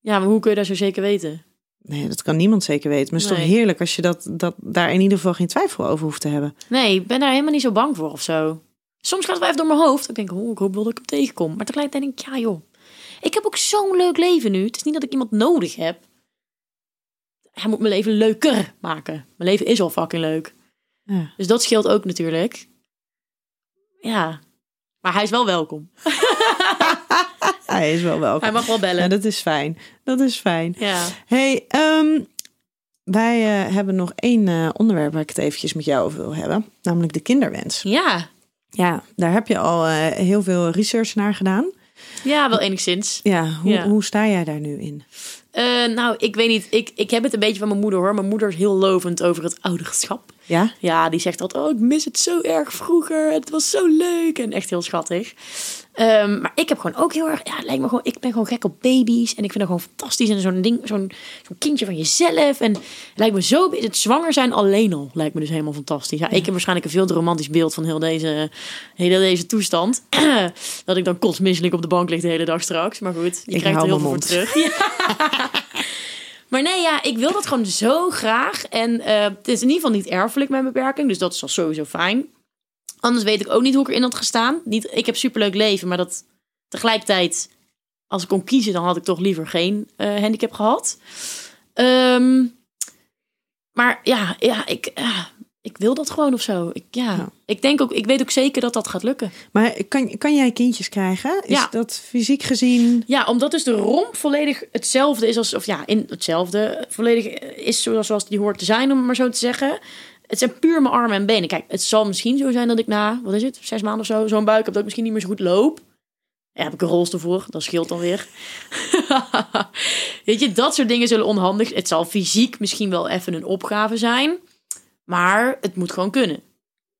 Ja, maar hoe kun je dat zo zeker weten? Nee, dat kan niemand zeker weten. Maar het is Nee. toch heerlijk als je dat, dat daar in ieder geval geen twijfel over hoeft te hebben. Nee, ik ben daar helemaal niet zo bang voor of zo. Soms gaat het wel even door mijn hoofd. Ik denk, oh, ik hoop wel dat ik hem tegenkom. Maar tegelijkertijd denk ik, ja joh. Ik heb ook zo'n leuk leven nu. Het is niet dat ik iemand nodig heb. Hij moet mijn leven leuker maken. Mijn leven is al fucking leuk. Ja. Dus dat scheelt ook natuurlijk. Ja. Maar hij is wel welkom. Hij is wel welkom. Hij mag wel bellen. Ja, dat is fijn. Dat is fijn. Ja. Hey, ehm, wij eh, hebben nog één eh, onderwerp waar ik het eventjes met jou over wil hebben. Namelijk de kinderwens. Ja. Ja, daar heb je al eh, heel veel research naar gedaan. Ja, wel enigszins. Ja, hoe, Ja. hoe sta jij daar nu in? Nou, ik weet niet. Ik, ik heb het een beetje van mijn moeder hoor. Mijn moeder is heel lovend over het ouderschap. Ja? Ja, die zegt altijd, oh, ik mis het zo erg vroeger. Het was zo leuk. En echt heel schattig. Ehm, maar ik heb gewoon ook heel erg, ja, lijkt me gewoon, ik ben gewoon gek op baby's. En ik vind het gewoon fantastisch. En zo'n ding, zo'n kindje van jezelf. En lijkt me zo, het zwanger zijn alleen al lijkt me dus helemaal fantastisch. Ja, ik heb waarschijnlijk een veel te romantisch beeld van heel deze, heel deze toestand. dat ik dan kotsmisselijk op de bank lig de hele dag straks. Maar goed, je Ik krijgt er heel veel voor terug. Maar nee, ja, ik wil dat gewoon zo graag. En eh, het is in ieder geval niet erfelijk mijn beperking. Dus dat is al sowieso fijn. Anders weet ik ook niet hoe ik erin had gestaan. Niet, ik heb superleuk leven, maar dat tegelijkertijd... Als ik kon kiezen, dan had ik toch liever geen eh, handicap gehad. Ehm, maar ja, ja, ik, ja, ik wil dat gewoon of zo. Ik, ja. Ja. ik denk ook, ik weet ook zeker dat dat gaat lukken. Maar kan, kan jij kindjes krijgen? Is Ja. dat fysiek gezien... Ja, omdat dus de romp volledig hetzelfde is als, of ja, in hetzelfde, volledig is zoals, zoals die hoort te zijn, om het maar zo te zeggen. Het zijn puur mijn armen en benen. Kijk, het zal misschien zo zijn dat ik na, wat is het, zes maanden of zo, zo'n buik heb dat ik misschien niet meer zo goed loop. Ja, heb ik een rolstoel voor, dat scheelt dan weer. Weet je, dat soort dingen zullen onhandig. Het zal fysiek misschien wel even een opgave zijn, maar het moet gewoon kunnen.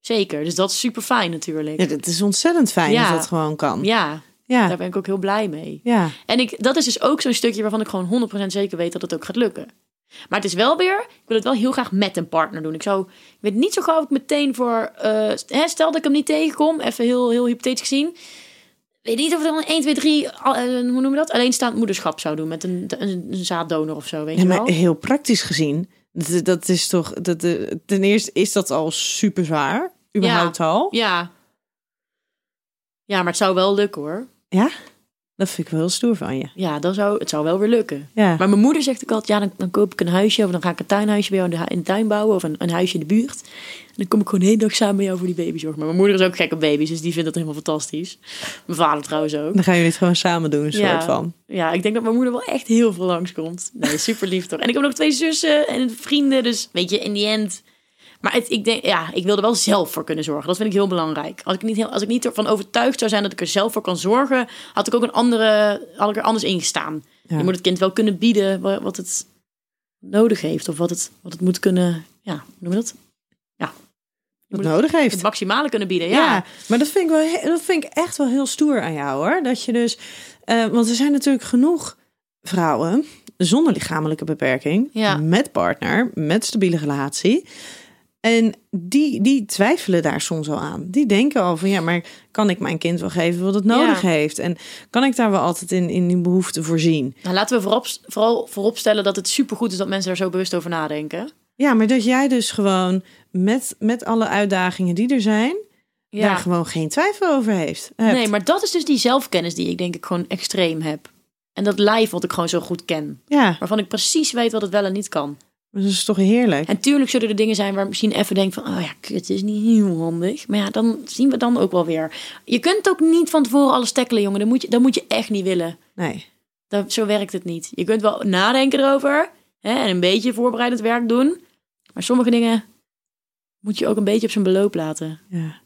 Zeker, dus dat is super fijn natuurlijk. Ja, dat is ontzettend fijn Ja. dat dat gewoon kan. Ja, Ja. daar ben ik ook heel blij mee. ja. En ik, dat is dus ook zo'n stukje waarvan ik gewoon 100% zeker weet dat het ook gaat lukken. Maar het is wel weer, ik wil het wel heel graag met een partner doen. Ik zou, ik weet niet zo gauw of ik meteen voor, hè, stel dat ik hem niet tegenkom, even heel, heel hypothetisch gezien. Weet niet of ik dan 1, 2, 3, al- eh, hoe noemen we dat? Alleenstaand moederschap zou doen met een, een, een zaaddonor of zo, weet Ja, je maar wel? heel praktisch gezien, dat, dat is toch... Dat, eh, ten eerste is dat al super zwaar, überhaupt al. Ja. Ja, maar het zou wel lukken hoor. Ja? Dat vind ik wel heel stoer van je. Ja, dan zou, het zou wel weer lukken. Ja. Maar mijn moeder zegt ook altijd, ja, dan, dan koop ik een huisje of dan ga ik een tuinhuisje bij jou in de, in de tuin bouwen of een, een huisje in de buurt. En dan kom ik gewoon de hele dag samen met jou voor die baby zorgen. Maar mijn moeder is ook gek op baby's, dus die vindt dat helemaal fantastisch. Mijn vader trouwens ook. Dan gaan jullie het gewoon samen doen, een Ja. soort van. Ja, ik denk dat mijn moeder wel echt heel veel langskomt. Nee, super lief toch. En ik heb nog twee zussen en vrienden, dus weet je, in die end... Maar het, ik denk, ja, ik wil er wel zelf voor kunnen zorgen. Dat vind ik heel belangrijk. Als ik niet, heel, als ik niet ervan overtuigd zou zijn dat ik er zelf voor kan zorgen, had ik ook een andere, had ik er anders in gestaan. Ja. Je moet het kind wel kunnen bieden wa- wat het nodig heeft. Of wat het, wat het moet kunnen, ja, hoe noem je dat? Ja. Je Wat moet nodig het, heeft. het maximale kunnen bieden, Ja. ja. maar dat vind, ik wel, dat vind ik echt wel heel stoer aan jou hoor. Dat je dus, eh, want er zijn natuurlijk genoeg vrouwen zonder lichamelijke beperking, Ja. met partner, met stabiele relatie. En die, die twijfelen daar soms al aan. Die denken al van ja, maar kan ik mijn kind wel geven wat het nodig Ja. heeft? En kan ik daar wel altijd in, in die behoefte voorzien? Nou, laten we voorop, vooral vooropstellen dat het supergoed is dat mensen daar zo bewust over nadenken. Ja, maar dat jij dus gewoon met, met alle uitdagingen die er zijn, Ja. daar gewoon geen twijfel over heeft. hebt. Nee, maar dat is dus die zelfkennis die ik denk ik gewoon extreem heb. En dat lijf wat ik gewoon zo goed ken. Ja, Waarvan ik precies weet wat het wel en niet kan. Dat is toch heerlijk. En tuurlijk zullen er dingen zijn waar misschien even denk van... Oh ja, het is niet heel handig. Maar ja, dan zien we dan ook wel weer. Je kunt ook niet van tevoren alles tackelen, jongen. Dat moet je, dat moet je echt niet willen. Nee. Dat, zo werkt het niet. Je kunt wel nadenken erover. Hè, en een beetje voorbereidend werk doen. Maar sommige dingen moet je ook een beetje op zijn beloop laten. Ja.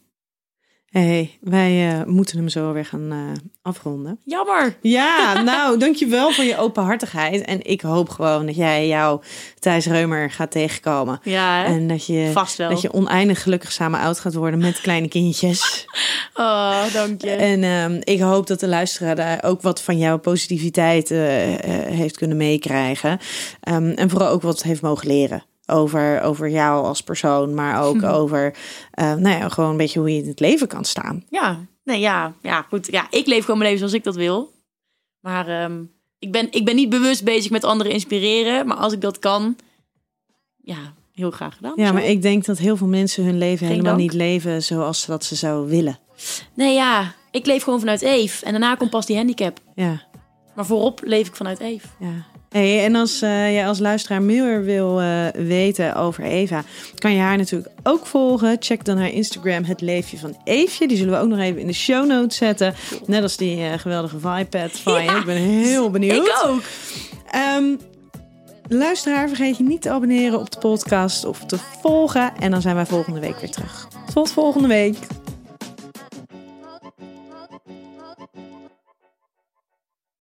Hey, wij eh, moeten hem zo weer gaan eh, afronden. Jammer. Ja, nou, dankjewel voor je openhartigheid. En ik hoop gewoon dat jij jouw Thijs Reumer gaat tegenkomen. Ja, hè? En dat je, Vast wel. dat je oneindig gelukkig samen oud gaat worden met kleine kindjes. Oh, dank je. En ehm, ik hoop dat de luisteraar daar ook wat van jouw positiviteit eh, heeft kunnen meekrijgen. Ehm, en vooral ook wat heeft mogen leren. Over, over jou als persoon, maar ook over eh, nou ja, gewoon een beetje hoe je in het leven kan staan. Ja, nee, ja, ja, goed. Ja, ik leef gewoon mijn leven zoals ik dat wil. Maar ehm, ik, ben, ik ben niet bewust bezig met anderen inspireren. Maar als ik dat kan, ja, heel graag gedaan. Ja, Zo. maar ik denk dat heel veel mensen hun leven Geen helemaal dank. niet leven zoals ze dat ze zouden willen. Nee, ja, ik leef gewoon vanuit Eve. En daarna komt pas die handicap. Ja, Maar voorop leef ik vanuit Eve. ja. Hey, en als eh, jij als luisteraar meer wil eh, weten over Eva, kan je haar natuurlijk ook volgen. Check dan haar Instagram, het leefje van Eefje. Die zullen we ook nog even in de show notes zetten. Net als die eh, geweldige Vipad van. Ja. Ik ben heel benieuwd. Ik ook. Ehm, luisteraar, vergeet je niet te abonneren op de podcast of te volgen. En dan zijn wij volgende week weer terug. Tot volgende week.